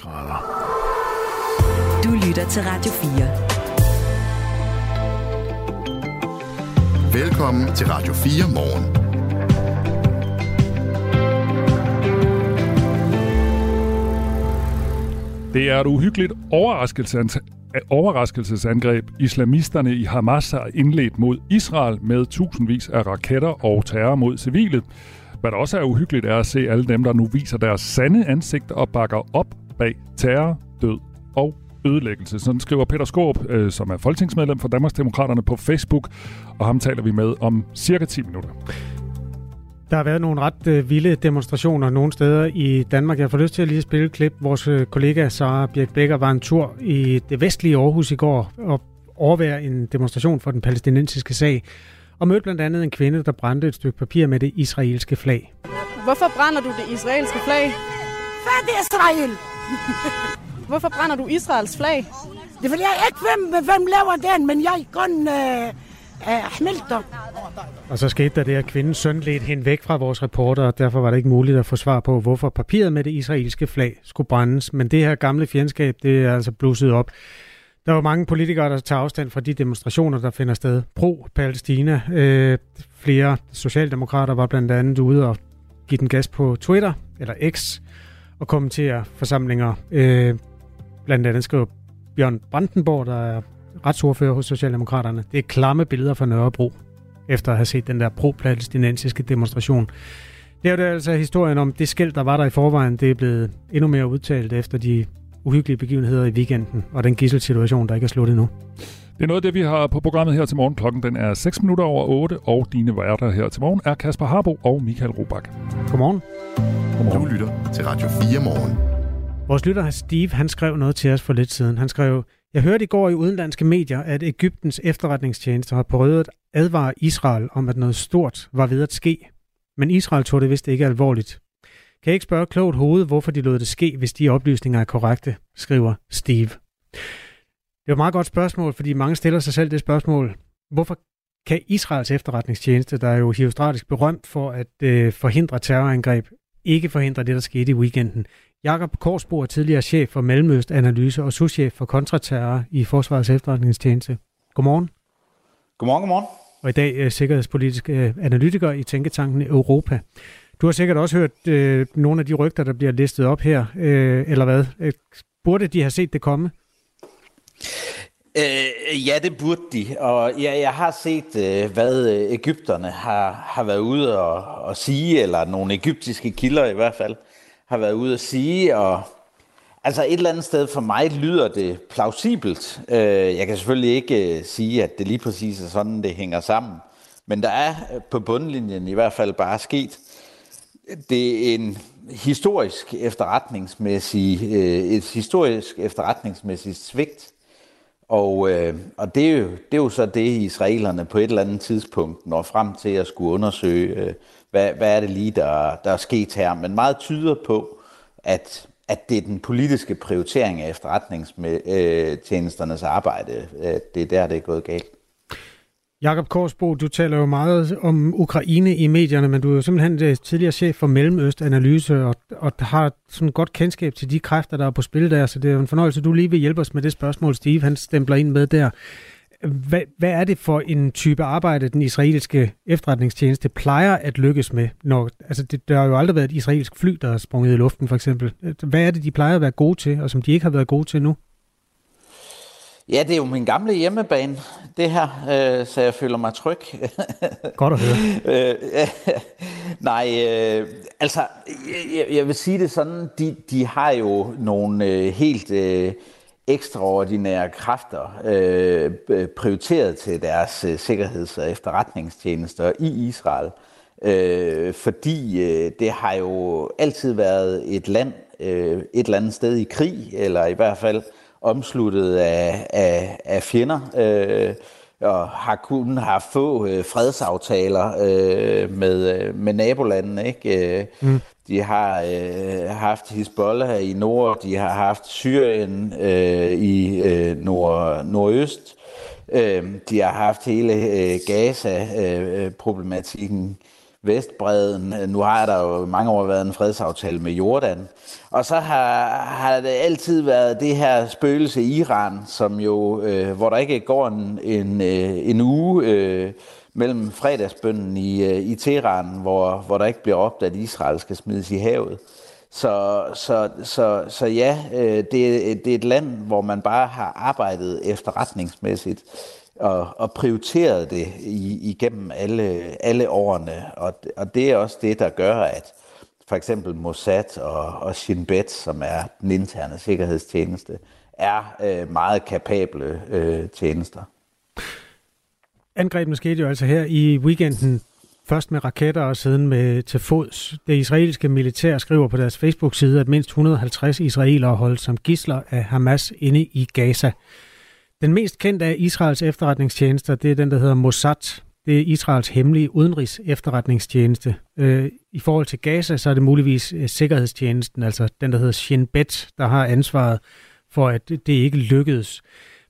grader. Du lytter til Radio 4. Velkommen til Radio 4 morgen. Det er et uhyggeligt overraskelsesangreb. Islamisterne i Hamas har indledt mod Israel med tusindvis af raketter og terror mod civile. Hvad der også er uhyggeligt er at se alle dem, der nu viser deres sande ansigt og bakker op bag terror, død og ødelæggelse. Sådan skriver Peter Skåb, øh, som er folketingsmedlem for Danmarksdemokraterne på Facebook, og ham taler vi med om cirka 10 minutter. Der har været nogle ret øh, vilde demonstrationer nogle steder i Danmark. Jeg får lyst til at lige spille et klip. Vores øh, kollega Sara Birk Becker var en tur i det vestlige Aarhus i går og overvære en demonstration for den palæstinensiske sag og mødte blandt andet en kvinde, der brændte et stykke papir med det israelske flag. Hvorfor brænder du det israelske flag? Færdig Israel! Hvorfor brænder du Israels flag? Det er fordi, jeg ikke hvem, hvem laver den, men jeg kun øh, øh, Hmelter. Og så skete der det, at kvindens søn ledte hende væk fra vores reporter, og derfor var det ikke muligt at få svar på, hvorfor papiret med det israelske flag skulle brændes. Men det her gamle fjendskab, det er altså blusset op. Der var mange politikere, der tager afstand fra de demonstrationer, der finder sted pro-Palæstina. Øh, flere socialdemokrater var blandt andet ude og give den gas på Twitter, eller X, og kommentere forsamlinger. Øh, blandt andet skrev Bjørn Brandenborg, der er retsordfører hos Socialdemokraterne. Det er klamme billeder fra Nørrebro, efter at have set den der pro-palæstinensiske demonstration. Det er jo altså historien om det skæld, der var der i forvejen. Det er blevet endnu mere udtalt efter de uhyggelige begivenheder i weekenden, og den gisselsituation, der ikke er sluttet endnu. Det er noget af det, vi har på programmet her til morgen. Klokken den er 6 minutter over 8, og dine værter her til morgen er Kasper Harbo og Michael Robach. Godmorgen. Du lytter til Radio 4 morgen. Vores lytter Steve, han skrev noget til os for lidt siden. Han skrev, jeg hørte i går i udenlandske medier, at Ægyptens efterretningstjeneste har prøvet at advare Israel om, at noget stort var ved at ske. Men Israel tog det vist ikke alvorligt. Kan jeg ikke spørge klogt hoved, hvorfor de lod det ske, hvis de oplysninger er korrekte, skriver Steve. Det er et meget godt spørgsmål, fordi mange stiller sig selv det spørgsmål. Hvorfor kan Israels efterretningstjeneste, der er jo herostratisk berømt for at øh, forhindre terrorangreb, ikke forhindre det, der skete i weekenden? Jakob Korsbo er tidligere chef for Mellemøstanalyse og souschef for kontraterror i Forsvarets efterretningstjeneste. Godmorgen. Godmorgen, godmorgen. Og i dag øh, sikkerhedspolitisk øh, analytiker i Tænketanken Europa. Du har sikkert også hørt øh, nogle af de rygter, der bliver listet op her, øh, eller hvad? Øh, burde de have set det komme? Øh, ja, det burde de. Og ja, jeg har set, øh, hvad øh, Ægypterne har, har været ude og, og sige, eller nogle egyptiske kilder i hvert fald, har været ude at sige. Og altså et eller andet sted for mig lyder det plausibelt. Øh, jeg kan selvfølgelig ikke øh, sige, at det lige præcis er sådan, det hænger sammen. Men der er øh, på bundlinjen i hvert fald bare sket det er en historisk efterretningsmæssig, øh, et historisk efterretningsmæssigt svigt. Og, øh, og det, er jo, det er jo så det, israelerne på et eller andet tidspunkt når frem til at skulle undersøge, øh, hvad, hvad er det lige, der, der er sket her. Men meget tyder på, at, at det er den politiske prioritering af efterretningstjenesternes øh, arbejde, det er der, det er gået galt. Jakob Korsbo, du taler jo meget om Ukraine i medierne, men du er jo simpelthen øh, tidligere chef for Mellemøstanalyse og, og har sådan godt kendskab til de kræfter, der er på spil der, så det er jo en fornøjelse, du lige vil hjælpe os med det spørgsmål, Steve han stempler ind med der. Hvad, hvad er det for en type arbejde, den israelske efterretningstjeneste plejer at lykkes med? Når, altså det, der har jo aldrig været et israelsk fly, der er sprunget i luften, for eksempel. Hvad er det, de plejer at være gode til, og som de ikke har været gode til nu? Ja, det er jo min gamle hjemmebane, det her, øh, så jeg føler mig tryg. Godt at høre. øh, nej, øh, altså, jeg, jeg vil sige det sådan, de, de har jo nogle øh, helt øh, ekstraordinære kræfter øh, prioriteret til deres øh, sikkerheds- og efterretningstjenester i Israel. Øh, fordi øh, det har jo altid været et land, øh, et eller andet sted i krig, eller i hvert fald omsluttet af, af, af fjender, øh, og har kun haft få øh, fredsaftaler øh, med, øh, med nabolandene. Ikke? Øh, mm. De har øh, haft Hezbollah i nord, de har haft Syrien øh, i øh, nord, nordøst, øh, de har haft hele øh, Gaza-problematikken. Vestbreden. Nu har der jo mange år været en fredsaftale med Jordan. Og så har, har det altid været det her spøgelse i Iran, som jo, øh, hvor der ikke går en, en, øh, en uge øh, mellem fredagsbønden i, øh, i Teheran, hvor, hvor der ikke bliver opdaget, at Israel skal smides i havet. Så, så, så, så ja, øh, det, det er et land, hvor man bare har arbejdet efterretningsmæssigt og, og prioriteret det i, igennem alle, alle årene. Og, og det er også det, der gør, at for eksempel Mossad og, og Shin Bet, som er den interne sikkerhedstjeneste, er øh, meget kapable øh, tjenester. Angrebene skete jo altså her i weekenden, først med raketter og siden med til fods. Det israelske militær skriver på deres Facebook-side, at mindst 150 israelere holdt som gisler af Hamas inde i Gaza. Den mest kendte af Israels efterretningstjenester, det er den, der hedder Mossad. Det er Israels hemmelige udenrigs efterretningstjeneste. Øh, I forhold til Gaza, så er det muligvis øh, sikkerhedstjenesten, altså den, der hedder Shin Bet, der har ansvaret for, at det ikke lykkedes.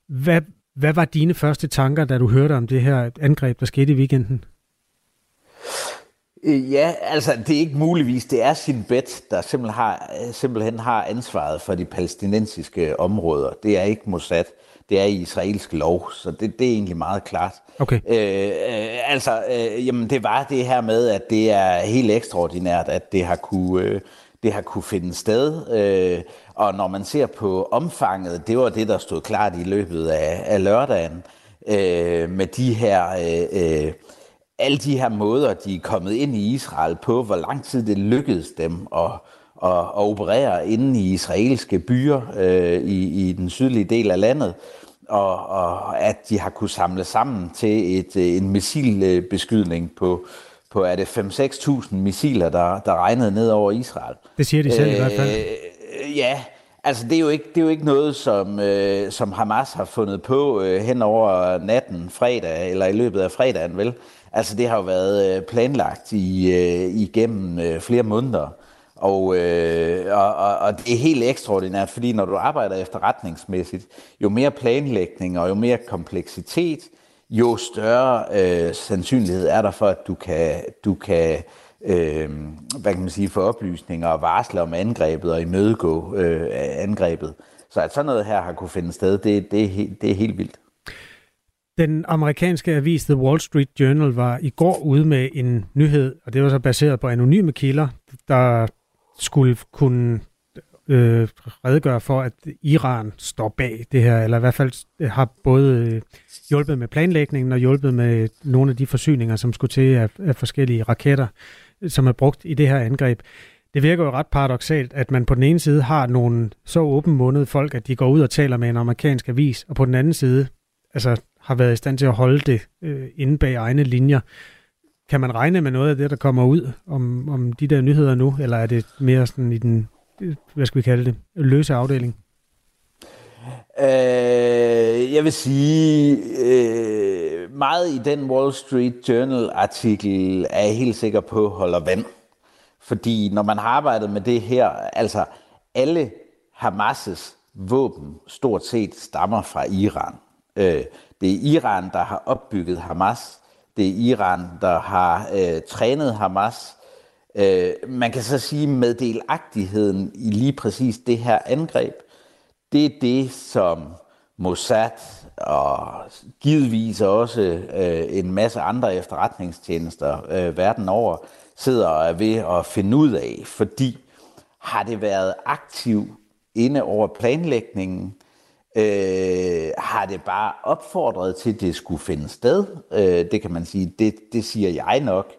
Hvad, hvad var dine første tanker, da du hørte om det her angreb, der skete i weekenden? Øh, ja, altså det er ikke muligvis. Det er sin bet, der simpelthen har, øh, simpelthen har ansvaret for de palæstinensiske områder. Det er ikke Mossad. Det er i israelsk lov, så det, det er egentlig meget klart. Okay. Øh, øh, altså, øh, jamen det var det her med, at det er helt ekstraordinært, at det har kunne, øh, det har kunne finde sted. Øh, og når man ser på omfanget, det var det, der stod klart i løbet af, af lørdagen, øh, med de her... Øh, øh, alle de her måder, de er kommet ind i Israel på, hvor lang tid det lykkedes dem at, at, at operere inde i israelske byer øh, i, i den sydlige del af landet, og, og at de har kunne samle sammen til et, en missilbeskydning på, på er det 5-6.000 missiler, der, der regnede ned over Israel. Det siger de selv øh, i hvert fald. Øh, ja, altså det er jo ikke, det er jo ikke noget, som, øh, som Hamas har fundet på øh, hen over natten fredag, eller i løbet af fredagen, vel? Altså det har jo været øh, planlagt i, øh, igennem øh, flere måneder. Og, øh, og, og, og det er helt ekstraordinært, fordi når du arbejder efterretningsmæssigt, jo mere planlægning og jo mere kompleksitet, jo større øh, sandsynlighed er der for, at du kan, du kan øh, hvad kan man sige, få oplysninger og varsle om angrebet og imødegå øh, angrebet. Så at sådan noget her har kunne finde sted, det, det, er, helt, det er helt vildt. Den amerikanske avis The Wall Street Journal var i går ude med en nyhed, og det var så baseret på anonyme kilder, der skulle kunne øh, redegøre for, at Iran står bag det her, eller i hvert fald øh, har både øh, hjulpet med planlægningen og hjulpet med nogle af de forsyninger, som skulle til af, af forskellige raketter, øh, som er brugt i det her angreb. Det virker jo ret paradoxalt, at man på den ene side har nogle så åbenmundede folk, at de går ud og taler med en amerikansk avis, og på den anden side altså, har været i stand til at holde det øh, inde bag egne linjer. Kan man regne med noget af det, der kommer ud om, om de der nyheder nu, eller er det mere sådan i den, hvad skal vi kalde det, løse afdeling? Øh, jeg vil sige, øh, meget i den Wall Street Journal-artikel er jeg helt sikker på holder vand. Fordi når man har arbejdet med det her, altså alle Hamas' våben stort set stammer fra Iran. Øh, det er Iran, der har opbygget Hamas. Det er Iran, der har øh, trænet Hamas. Øh, man kan så sige, med delagtigheden i lige præcis det her angreb, det er det, som Mossad og givetvis også øh, en masse andre efterretningstjenester øh, verden over sidder og er ved at finde ud af, fordi har det været aktiv inde over planlægningen, øh, har det bare opfordret til, at det skulle finde sted. Øh, det kan man sige, det, det siger jeg nok,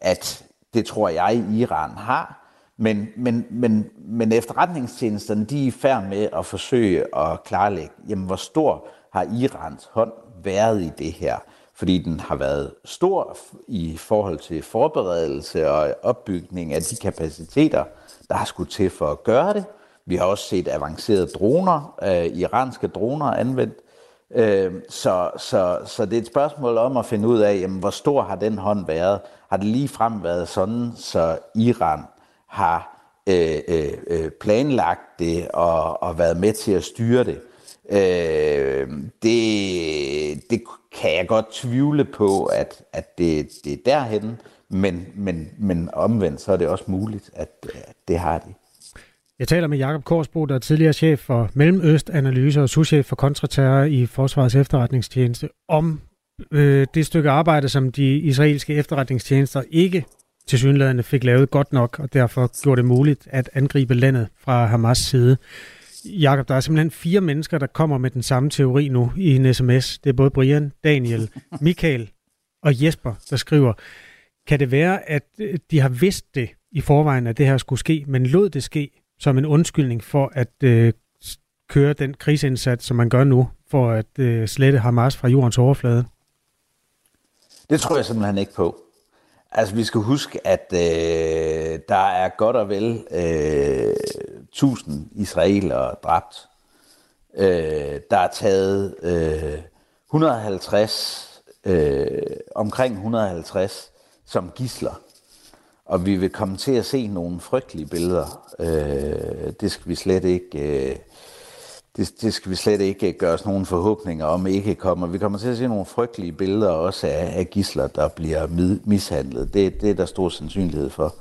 at det tror jeg, Iran har. Men, men, men, men efterretningstjenesterne, de er i færd med at forsøge at klarlægge, jamen, hvor stor har Irans hånd været i det her? Fordi den har været stor i forhold til forberedelse og opbygning af de kapaciteter, der har skulle til for at gøre det. Vi har også set avancerede droner, øh, iranske droner anvendt. Øh, så, så, så det er et spørgsmål om at finde ud af, jamen, hvor stor har den hånd været? Har det lige frem været sådan, så Iran har øh, øh, øh, planlagt det og, og været med til at styre det? Øh, det, det kan jeg godt tvivle på, at, at det, det er derhen, Men, men, men omvendt, så er det også muligt, at, at det har de. Jeg taler med Jakob Korsbo, der er tidligere chef for Mellemøst-analyse og souschef for kontraterror i Forsvarets efterretningstjeneste, om øh, det stykke arbejde, som de israelske efterretningstjenester ikke til synlædende fik lavet godt nok, og derfor gjorde det muligt at angribe landet fra Hamas side. Jakob, der er simpelthen fire mennesker, der kommer med den samme teori nu i en sms. Det er både Brian, Daniel, Michael og Jesper, der skriver, kan det være, at øh, de har vidst det i forvejen, at det her skulle ske, men lod det ske som en undskyldning for at øh, køre den krigsindsats, som man gør nu, for at øh, slette Hamas fra jordens overflade? Det tror jeg simpelthen ikke på. Altså, vi skal huske, at øh, der er godt og vel øh, 1000 israelere dræbt. Øh, der er taget øh, 150, øh, omkring 150 som gisler. Og vi vil komme til at se nogle frygtelige billeder. Øh, det skal vi slet ikke... Øh, det, det skal vi slet ikke gøre os nogen forhåbninger om ikke kommer. Vi kommer til at se nogle frygtelige billeder også af, af gisler, der bliver mishandlet. Det, det er der stor sandsynlighed for.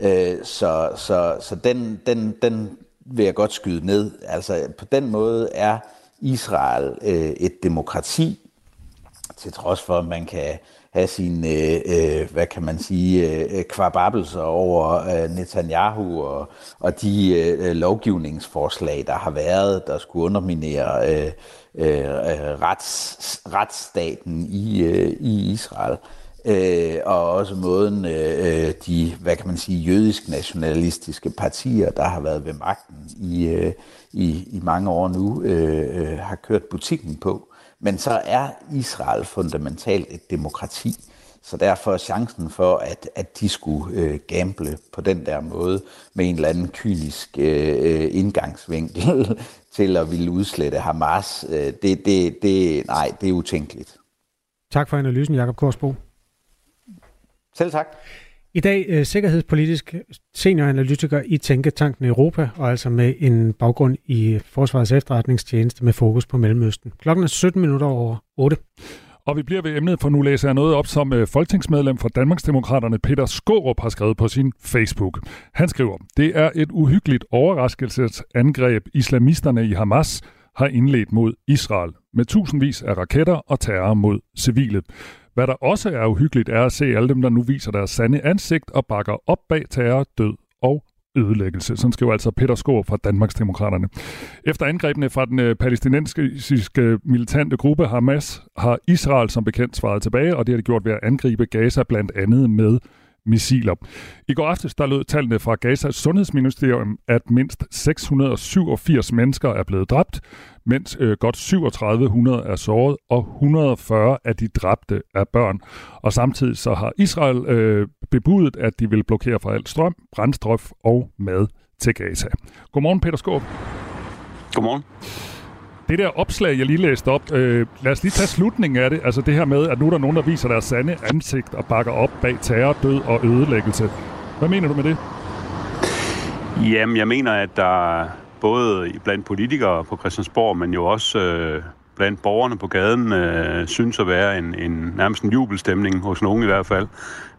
Øh, så så, så den, den, den vil jeg godt skyde ned. Altså på den måde er Israel øh, et demokrati, til trods for, at man kan have sine, øh, øh, hvad kan man sige, øh, øh, kvababelser over øh, Netanyahu og, og de øh, lovgivningsforslag, der har været, der skulle underminere øh, øh, øh rets, retsstaten i, øh, i Israel. Øh, og også måden øh, de, hvad kan man sige, jødisk-nationalistiske partier, der har været ved magten i, øh, i, i mange år nu, øh, øh, har kørt butikken på. Men så er Israel fundamentalt et demokrati. Så derfor er chancen for, at, at de skulle øh, gamble på den der måde med en eller anden kynisk øh, indgangsvinkel til at ville udslette Hamas, øh, det, det, det, nej, det er utænkeligt. Tak for analysen, Jakob Korsbo. Selv tak. I dag øh, sikkerhedspolitisk senioranalytiker i Tænketanken Europa, og altså med en baggrund i Forsvarets efterretningstjeneste med fokus på Mellemøsten. Klokken er 17 minutter over 8. Og vi bliver ved emnet, for nu læser jeg noget op, som øh, folketingsmedlem for Danmarksdemokraterne Peter Skårup har skrevet på sin Facebook. Han skriver, det er et uhyggeligt overraskelsesangreb, islamisterne i Hamas har indledt mod Israel med tusindvis af raketter og terror mod civile. Hvad der også er uhyggeligt, er at se alle dem, der nu viser deres sande ansigt og bakker op bag terror, død og ødelæggelse. Sådan skriver altså Peter Skår fra Danmarksdemokraterne. Efter angrebene fra den øh, palæstinensiske militante gruppe Hamas har Israel som bekendt svaret tilbage, og det har de gjort ved at angribe Gaza blandt andet med missiler. I går aftes der lød tallene fra Gazas sundhedsministerium, at mindst 687 mennesker er blevet dræbt, mens øh, godt 3700 er såret, og 140 af de dræbte er børn. Og samtidig så har Israel øh, bebudet, at de vil blokere for alt strøm, brændstof og mad til Gaza. Godmorgen, Peter Skåb. Godmorgen. Det der opslag, jeg lige læste op, øh, lad os lige tage slutningen af det. Altså det her med, at nu er der nogen, der viser deres sande ansigt og bakker op bag terror, død og ødelæggelse. Hvad mener du med det? Jamen, jeg mener, at der både blandt politikere på Christiansborg, men jo også øh, blandt borgerne på gaden, øh, synes at være en, en nærmest en jubelstemning, hos nogen i hvert fald,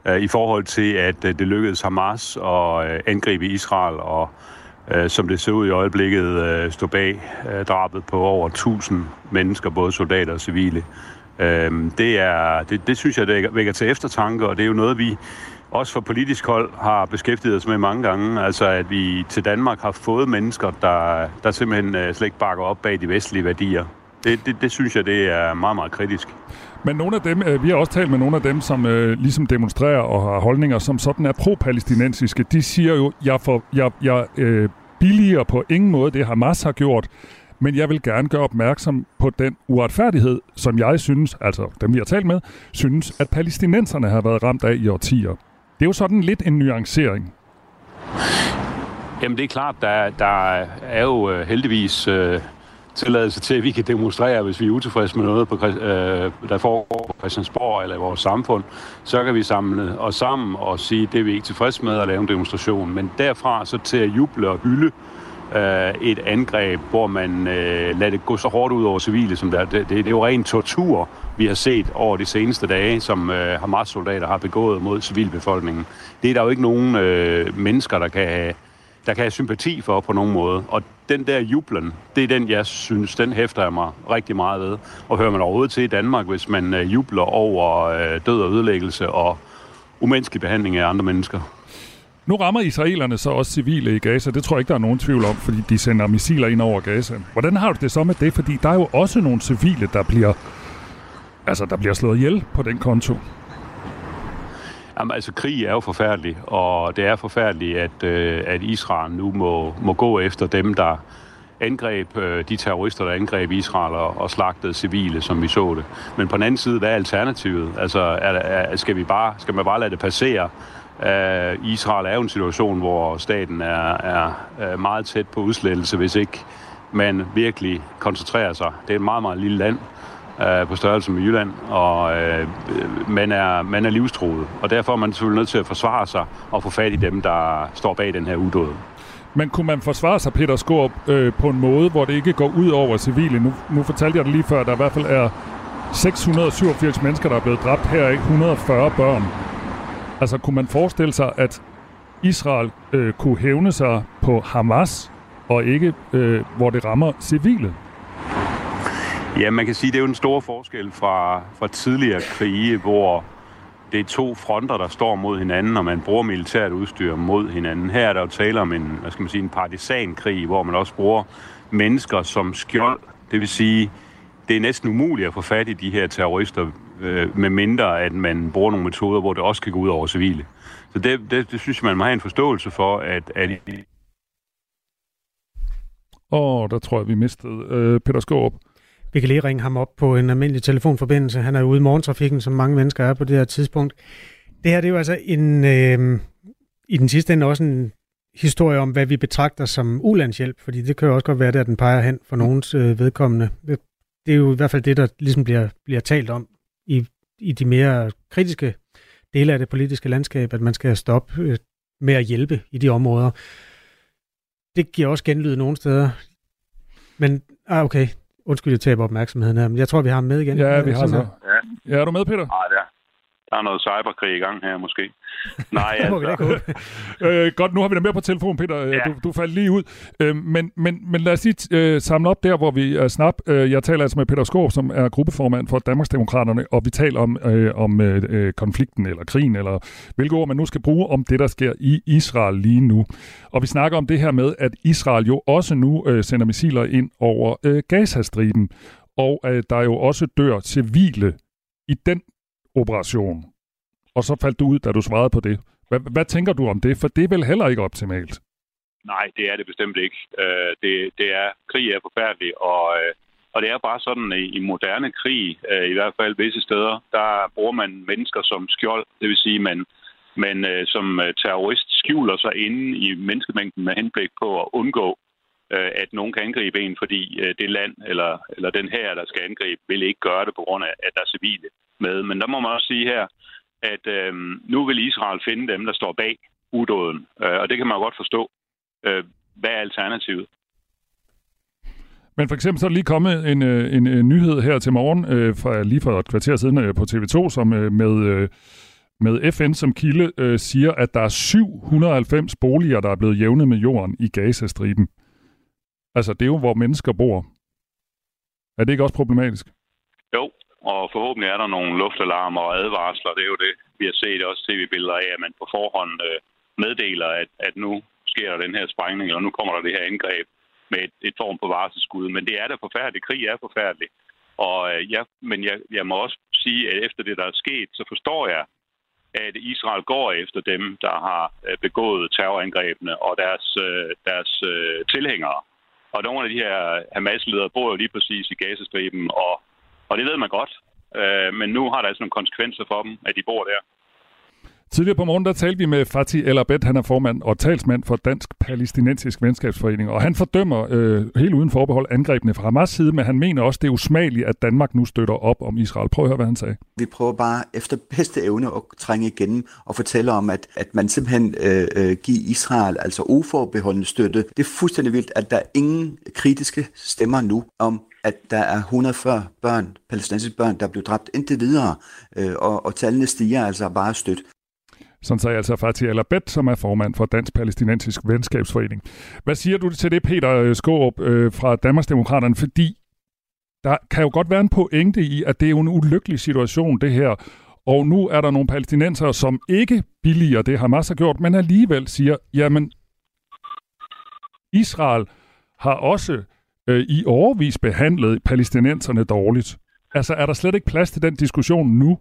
øh, i forhold til, at øh, det lykkedes Hamas at øh, angribe Israel og øh, Øh, som det ser ud i øjeblikket, øh, stå bag øh, drabet på over 1000 mennesker, både soldater og civile. Øh, det, er, det, det synes jeg, det vækker til eftertanke, og det er jo noget, vi også fra politisk hold har beskæftiget os med mange gange. Altså, at vi til Danmark har fået mennesker, der, der simpelthen øh, slet ikke bakker op bag de vestlige værdier. Det, det, det synes jeg, det er meget, meget kritisk. Men nogle af dem, øh, vi har også talt med nogle af dem, som øh, ligesom demonstrerer og har holdninger, som sådan er pro-palæstinensiske. De siger jo, jeg, får, jeg, jeg øh, billiger på ingen måde det, Hamas har gjort, men jeg vil gerne gøre opmærksom på den uretfærdighed, som jeg synes, altså dem vi har talt med, synes, at palæstinenserne har været ramt af i årtier. Det er jo sådan lidt en nuancering. Jamen det er klart, der, der er jo øh, heldigvis øh, tilladelse til, at vi kan demonstrere, hvis vi er utilfredse med noget, på, øh, der foregår på Christiansborg eller i vores samfund. Så kan vi samle os sammen og sige, det er vi ikke tilfredse med at lave en demonstration. Men derfra så til at juble og hylde øh, et angreb, hvor man øh, lader det gå så hårdt ud over civile, som der. Det, det, det er jo ren tortur, vi har set over de seneste dage, som øh, Hamas-soldater har begået mod civilbefolkningen. Det er der jo ikke nogen øh, mennesker, der kan have der kan have sympati for på nogen måde. Og den der jublen, det er den, jeg synes, den hæfter jeg mig rigtig meget ved. Og hører man overhovedet til i Danmark, hvis man øh, jubler over øh, død og ødelæggelse og umenneskelig behandling af andre mennesker. Nu rammer israelerne så også civile i Gaza. Det tror jeg ikke, der er nogen tvivl om, fordi de sender missiler ind over Gaza. Hvordan har du det så med det? Fordi der er jo også nogle civile, der bliver, altså, der bliver slået ihjel på den konto. Jamen, altså, krig er jo forfærdelig, og det er forfærdeligt, at, øh, at Israel nu må, må gå efter dem, der angreb øh, de terrorister, der angreb Israel og, og slagtede civile, som vi så det. Men på den anden side, hvad er alternativet? Altså, er, er, skal, vi bare, skal man bare lade det passere? Uh, Israel er jo en situation, hvor staten er, er, er meget tæt på udslettelse, hvis ikke man virkelig koncentrerer sig. Det er et meget, meget lille land uh, på størrelse med Jylland, og øh, man, er, man er livstruet. Og derfor er man selvfølgelig nødt til at forsvare sig og få fat i dem, der står bag den her udåd. Men kunne man forsvare sig, Peter Skorp, øh, på en måde, hvor det ikke går ud over civile? Nu, nu fortalte jeg det lige før, at der i hvert fald er 687 mennesker, der er blevet dræbt her, ikke 140 børn. Altså, kunne man forestille sig, at Israel øh, kunne hævne sig på Hamas, og ikke øh, hvor det rammer civile? Ja, man kan sige, det er jo en stor forskel fra, fra tidligere krige, hvor det er to fronter, der står mod hinanden, og man bruger militært udstyr mod hinanden. Her er der jo tale om en, hvad skal man sige, en partisankrig, hvor man også bruger mennesker som skjold. Det vil sige, det er næsten umuligt at få fat i de her terrorister, øh, med mindre at man bruger nogle metoder, hvor det også kan gå ud over civile. Så det, det, det synes jeg, man må have en forståelse for, at, at Åh, oh, der tror jeg, vi mistede øh, Peter Skåb. Vi kan lige ringe ham op på en almindelig telefonforbindelse. Han er ude i morgentrafikken, som mange mennesker er på det her tidspunkt. Det her det er jo altså en, øh, i den sidste ende også en historie om, hvad vi betragter som ulandshjælp, fordi det kan jo også godt være, at den peger hen for nogens øh, vedkommende. Det, det er jo i hvert fald det, der ligesom bliver, bliver talt om i, i de mere kritiske dele af det politiske landskab, at man skal stoppe øh, med at hjælpe i de områder. Det giver også genlyd nogle steder. Men, ah, okay, Undskyld, jeg taber opmærksomheden her, men jeg tror, vi har ham med igen. Ja, vi har så. Ja. ja, er du med, Peter? Nej, der, er noget cyberkrig i gang her, måske. Nej, altså. øh, godt, nu har vi dig med på telefon, Peter. Ja. Du, du faldt lige ud. Øh, men, men, men lad os lige øh, samle op der, hvor vi er snap. Øh, jeg taler altså med Peter Skov, som er gruppeformand for Danmarksdemokraterne, og vi taler om, øh, om øh, konflikten eller krigen, eller hvilke ord man nu skal bruge om det, der sker i Israel lige nu. Og vi snakker om det her med, at Israel jo også nu øh, sender missiler ind over øh, Gazastriben, og at øh, der jo også dør civile i den operation og så faldt du ud, da du svarede på det. Hvad, hvad tænker du om det? For det er vel heller ikke optimalt? Nej, det er det bestemt ikke. Øh, det, det er, krig er forfærdelig, og, øh, og det er bare sådan, i, i moderne krig, øh, i hvert fald visse steder, der bruger man mennesker som skjold. Det vil sige, man, man øh, som øh, terrorist skjuler sig inde i menneskemængden med henblik på at undgå, øh, at nogen kan angribe en, fordi det land eller, eller den her, der skal angribe, vil ikke gøre det på grund af, at der er civile med. Men der må man også sige her, at øh, nu vil Israel finde dem, der står bag udåden. Øh, og det kan man jo godt forstå. Øh, hvad er alternativet? Men for eksempel så er der lige kommet en, øh, en, en nyhed her til morgen, øh, fra, lige for et kvarter siden øh, på TV2, som øh, med, øh, med FN som kilde øh, siger, at der er 790 boliger, der er blevet jævnet med jorden i Gazastriben. Altså, det er jo, hvor mennesker bor. Er det ikke også problematisk? Og forhåbentlig er der nogle luftalarmer og advarsler. Det er jo det, vi har set også tv-billeder af, at man på forhånd øh, meddeler, at, at nu sker der den her sprængning, eller nu kommer der det her angreb med et, et form på varselsskud. Men det er da forfærdeligt. Krig er forfærdeligt. Og øh, ja, men jeg, jeg må også sige, at efter det, der er sket, så forstår jeg, at Israel går efter dem, der har øh, begået terrorangrebene og deres, øh, deres øh, tilhængere. Og nogle af de her Hamas-ledere bor jo lige præcis i Gazastriben, og og det ved man godt. Øh, men nu har der altså nogle konsekvenser for dem, at de bor der. Tidligere på morgen, der talte vi med Fatih El Abed, han er formand og talsmand for Dansk Palæstinensisk Venskabsforening, og han fordømmer øh, helt uden forbehold angrebene fra Hamas side, men han mener også, det er usmageligt, at Danmark nu støtter op om Israel. Prøv at høre, hvad han sagde. Vi prøver bare efter bedste evne at trænge igennem og fortælle om, at, at man simpelthen øh, øh, giver Israel altså uforbeholdende støtte. Det er fuldstændig vildt, at der er ingen kritiske stemmer nu om, at der er 140 børn, palæstinensiske børn, der blev dræbt indtil videre, øh, og, og tallene stiger altså bare stødt. Sådan sagde altså Fatih Alabet, som er formand for Dansk Palæstinensisk Venskabsforening. Hvad siger du til det, Peter øh, Skårup øh, fra Danmarksdemokraterne? Fordi der kan jo godt være en pointe i, at det er jo en ulykkelig situation, det her. Og nu er der nogle palæstinenser, som ikke billiger det, Hamas har gjort, men alligevel siger, jamen, Israel har også øh, i overvis behandlet palæstinenserne dårligt. Altså, er der slet ikke plads til den diskussion nu?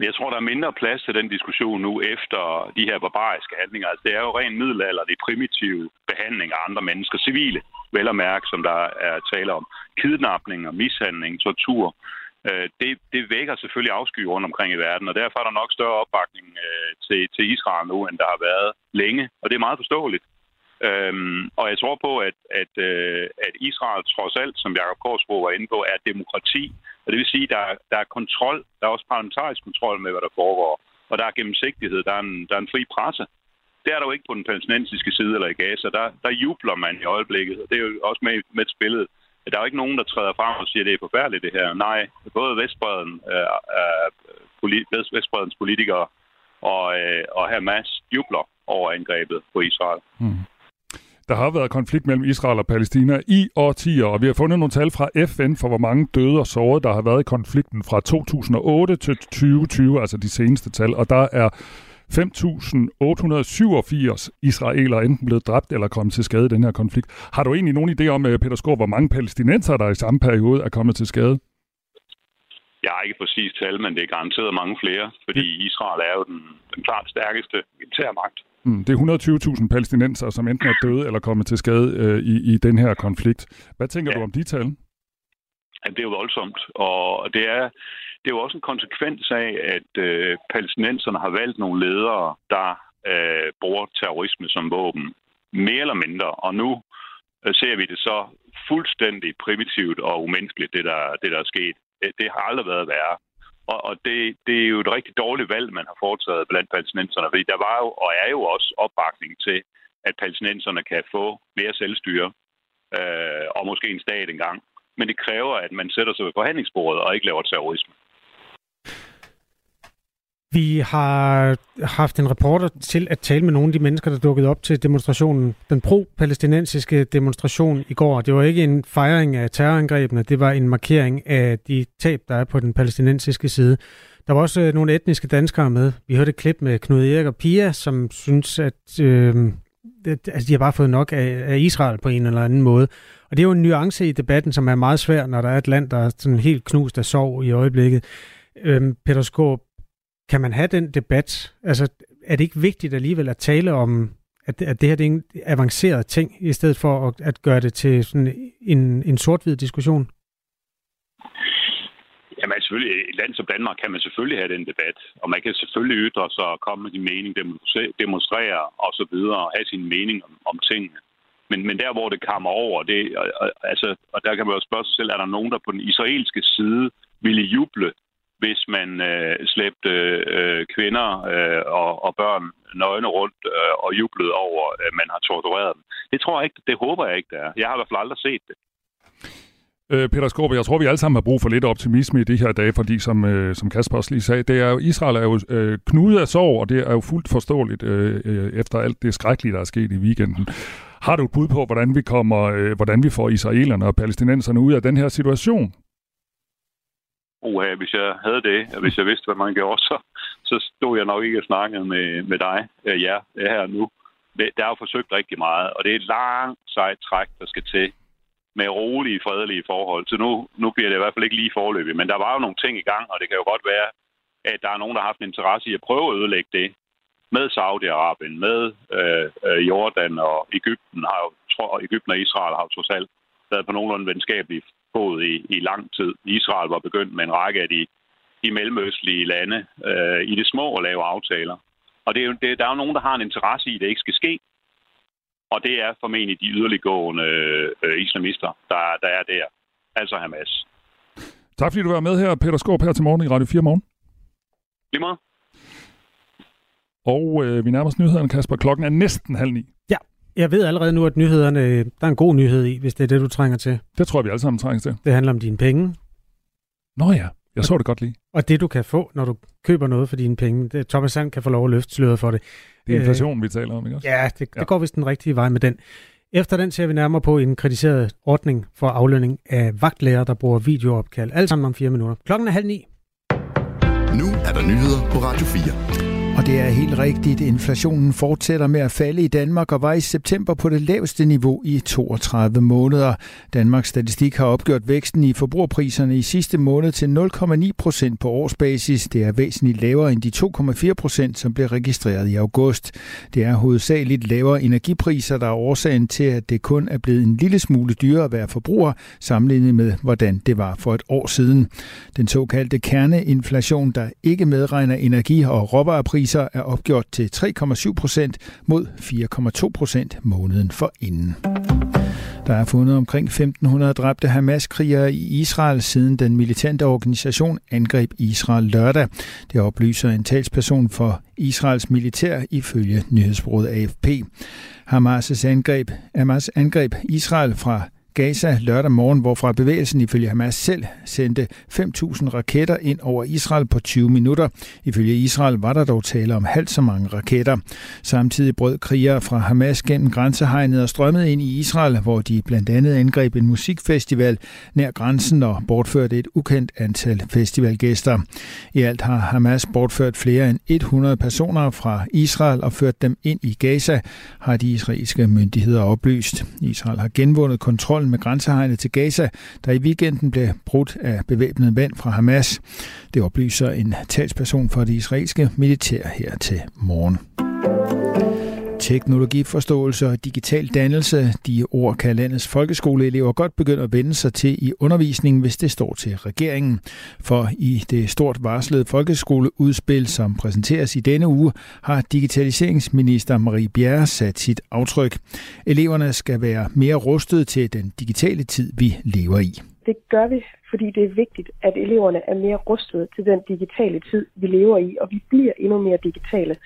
Jeg tror, der er mindre plads til den diskussion nu efter de her barbariske handlinger. Altså, det er jo ren middelalder, det er primitive behandling af andre mennesker, civile, vel at mærke, som der er tale om. Kidnapning og mishandling, tortur. Øh, det, det vækker selvfølgelig afsky rundt omkring i verden, og derfor er der nok større opbakning øh, til, til Israel nu, end der har været længe. Og det er meget forståeligt. Øhm, og jeg tror på, at, at, øh, at Israel trods alt, som Jacob Korsbro var inde på, er demokrati. Og det vil sige, at der, der er kontrol, der er også parlamentarisk kontrol med, hvad der foregår. Og der er gennemsigtighed, der er en, der er en fri presse. Det er der jo ikke på den palæstinensiske side eller i Gaza. Der, der jubler man i øjeblikket, og det er jo også med, med et spillet. Der er jo ikke nogen, der træder frem og siger, at det er forfærdeligt det her. Nej, både Vestbreden, øh, øh, Vestbredens politikere og, øh, og Hamas jubler over angrebet på Israel. Mm. Der har været konflikt mellem Israel og Palæstina i årtier, og vi har fundet nogle tal fra FN for, hvor mange døde og sårede, der har været i konflikten fra 2008 til 2020, altså de seneste tal. Og der er 5.887 israelere enten blevet dræbt eller kommet til skade i den her konflikt. Har du egentlig nogen idé om, øh, Peter Skor, hvor mange palæstinenser, der i samme periode er kommet til skade? Jeg har ikke præcis tal, men det er garanteret mange flere, fordi Israel er jo den, den klart stærkeste militære magt. Mm, det er 120.000 palæstinenser, som enten er døde eller kommet til skade øh, i, i den her konflikt. Hvad tænker ja. du om de tal? Ja, det er jo voldsomt, og det er, det er jo også en konsekvens af, at øh, palæstinenserne har valgt nogle ledere, der øh, bruger terrorisme som våben, mere eller mindre. Og nu øh, ser vi det så fuldstændig primitivt og umenneskeligt, det der, det der er sket. Øh, det har aldrig været værre. Og, og det, det er jo et rigtig dårligt valg, man har foretaget blandt palæstinenserne, fordi der var jo og er jo også opbakning til, at palæstinenserne kan få mere selvstyre øh, og måske en stat engang. Men det kræver, at man sætter sig ved forhandlingsbordet og ikke laver terrorisme. Vi har haft en reporter til at tale med nogle af de mennesker, der dukkede op til demonstrationen, den pro-palæstinensiske demonstration i går. Det var ikke en fejring af terrorangrebene, det var en markering af de tab, der er på den palæstinensiske side. Der var også øh, nogle etniske danskere med. Vi hørte et klip med Knud Erik og Pia, som synes, at øh, altså, de har bare fået nok af, af Israel på en eller anden måde. Og det er jo en nuance i debatten, som er meget svær, når der er et land, der er sådan helt knust af sorg i øjeblikket. Øhm, Peter Skåb, kan man have den debat? Altså, er det ikke vigtigt alligevel at tale om, at, at det her det er en avanceret ting, i stedet for at, at gøre det til sådan en, en sort-hvid diskussion? Jamen selvfølgelig, i et land som Danmark kan man selvfølgelig have den debat, og man kan selvfølgelig ytre sig og komme med sin mening, demonstrere og så videre, og have sin mening om, om tingene. Men, men der, hvor det kommer over, det, altså, og der kan man jo spørge sig selv, er der nogen, der på den israelske side ville juble hvis man øh, slæbte øh, kvinder øh, og, og børn nøgne rundt øh, og jublede over, at man har tortureret dem. Det tror jeg ikke, det håber jeg ikke, det er. Jeg har i hvert fald aldrig set det. Øh, Peter Skorpe, jeg tror, vi alle sammen har brug for lidt optimisme i de her dage, fordi som, øh, som Kasper også lige sagde, det er jo, Israel er jo øh, knudet af sorg, og det er jo fuldt forståeligt øh, øh, efter alt det skrækkelige, der er sket i weekenden. Har du et bud på, hvordan vi kommer, øh, hvordan vi får israelerne og palæstinenserne ud af den her situation? Uha, hvis jeg havde det, og hvis jeg vidste, hvad man gjorde, så, så stod jeg nok ikke og snakkede med, med dig, øh, ja, øh, her nu. Det, der er jo forsøgt rigtig meget, og det er et langt sejt træk, der skal til med rolige, fredelige forhold. Så nu, nu bliver det i hvert fald ikke lige forløbigt, men der var jo nogle ting i gang, og det kan jo godt være, at der er nogen, der har haft en interesse i at prøve at ødelægge det med Saudi-Arabien, med øh, øh Jordan og Ægypten. Har jo, tror, Ægypten og Israel har jo trods alt været på nogenlunde venskabelige fod i, i lang tid. Israel var begyndt med en række af de i mellemøstlige lande øh, i det små at lave aftaler. Og det er jo, det, der er jo nogen, der har en interesse i, at det ikke skal ske. Og det er formentlig de yderliggående øh, islamister, der, der er der. Altså Hamas. Tak fordi du var med her, Peter Skåb, her til morgen i Radio 4 Morgen. Lige meget. Og øh, vi nærmer os nyhederne, Kasper. Klokken er næsten halv ni. Ja, jeg ved allerede nu, at nyhederne, der er en god nyhed i, hvis det er det, du trænger til. Det tror jeg, vi alle sammen trænger til. Det handler om dine penge. Nå ja, jeg så det godt lige. Og det, du kan få, når du køber noget for dine penge. Det, Thomas Sand kan få lov at løfte sløret for det. Det er inflation, øh, vi taler om, ikke også? Ja, det, det går vist den rigtige vej med den. Efter den ser vi nærmere på en kritiseret ordning for aflønning af vagtlærer, der bruger videoopkald. Alt sammen om fire minutter. Klokken er halv ni. Nu er der nyheder på Radio 4. Og det er helt rigtigt. Inflationen fortsætter med at falde i Danmark og var i september på det laveste niveau i 32 måneder. Danmarks Statistik har opgjort væksten i forbrugerpriserne i sidste måned til 0,9 procent på årsbasis. Det er væsentligt lavere end de 2,4 procent, som blev registreret i august. Det er hovedsageligt lavere energipriser, der er årsagen til, at det kun er blevet en lille smule dyrere at være forbruger, sammenlignet med, hvordan det var for et år siden. Den såkaldte kerneinflation, der ikke medregner energi- og råvarepriser, priser er opgjort til 3,7 procent mod 4,2 procent måneden for inden. Der er fundet omkring 1.500 dræbte Hamas-krigere i Israel, siden den militante organisation angreb Israel lørdag. Det oplyser en talsperson for Israels militær ifølge nyhedsbureauet AFP. Hamas' angreb, Hamas angreb Israel fra Gaza lørdag morgen, hvorfra bevægelsen ifølge Hamas selv sendte 5.000 raketter ind over Israel på 20 minutter. Ifølge Israel var der dog tale om halvt så mange raketter. Samtidig brød krigere fra Hamas gennem grænsehegnet og strømmede ind i Israel, hvor de blandt andet angreb en musikfestival nær grænsen og bortførte et ukendt antal festivalgæster. I alt har Hamas bortført flere end 100 personer fra Israel og ført dem ind i Gaza, har de israelske myndigheder oplyst. Israel har genvundet kontrol kontrollen med grænsehegnet til Gaza, der i weekenden blev brudt af bevæbnede mænd fra Hamas. Det oplyser en talsperson for det israelske militær her til morgen. Teknologiforståelse og digital dannelse, de ord kan landets folkeskoleelever godt begynde at vende sig til i undervisningen, hvis det står til regeringen. For i det stort varslede folkeskoleudspil, som præsenteres i denne uge, har digitaliseringsminister Marie Bjerre sat sit aftryk. Eleverne skal være mere rustet til den digitale tid, vi lever i. Det gør vi, fordi det er vigtigt, at eleverne er mere rustet til den digitale tid, vi lever i, og vi bliver endnu mere digitale.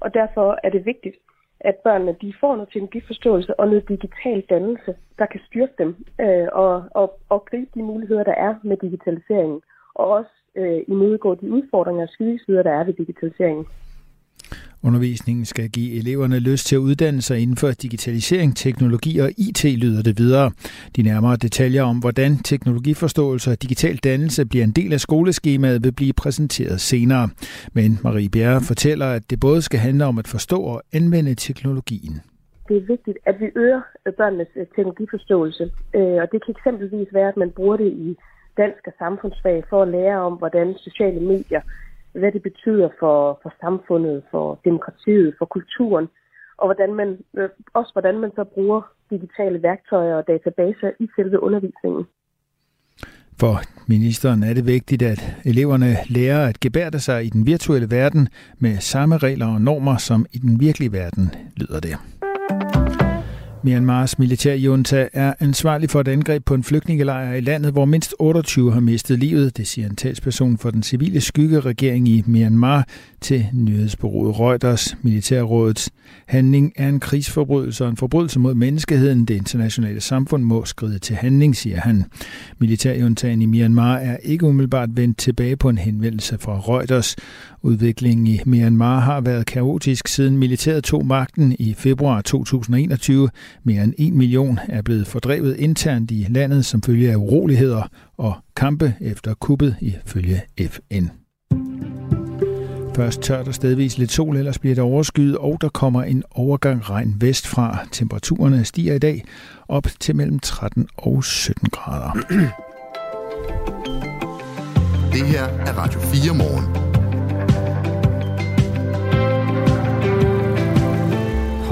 Og derfor er det vigtigt, at børnene de får noget teknologiforståelse og noget digital dannelse, der kan styrke dem øh, og, og, og gribe de muligheder, der er med digitaliseringen, og også øh, imødegå de udfordringer og skydesider, der er ved digitaliseringen. Undervisningen skal give eleverne lyst til at uddanne sig inden for digitalisering, teknologi og IT, lyder det videre. De nærmere detaljer om, hvordan teknologiforståelse og digital dannelse bliver en del af skoleskemaet, vil blive præsenteret senere. Men Marie Bjerre fortæller, at det både skal handle om at forstå og anvende teknologien. Det er vigtigt, at vi øger børnenes øh, teknologiforståelse. Øh, og det kan eksempelvis være, at man bruger det i dansk og samfundsfag for at lære om, hvordan sociale medier hvad det betyder for, for samfundet, for demokratiet, for kulturen, og hvordan man, øh, også hvordan man så bruger digitale værktøjer og databaser i selve undervisningen. For ministeren er det vigtigt, at eleverne lærer at gebærde sig i den virtuelle verden med samme regler og normer som i den virkelige verden, lyder det. Myanmars militærjunta er ansvarlig for et angreb på en flygtningelejr i landet, hvor mindst 28 har mistet livet. Det siger en talsperson for den civile skyggeregering i Myanmar til nyhedsbureauet Reuters. Militærrådets handling er en krigsforbrydelse og en forbrydelse mod menneskeheden. Det internationale samfund må skride til handling, siger han. Militærjuntaen i Myanmar er ikke umiddelbart vendt tilbage på en henvendelse fra Reuters. Udviklingen i Myanmar har været kaotisk siden militæret tog magten i februar 2021. Mere end en million er blevet fordrevet internt i landet som følge af uroligheder og kampe efter kuppet ifølge FN. Først tørt og stedvis lidt sol, ellers bliver det overskyet, og der kommer en overgang regn vestfra. Temperaturerne stiger i dag op til mellem 13 og 17 grader. Det her er Radio 4 morgen.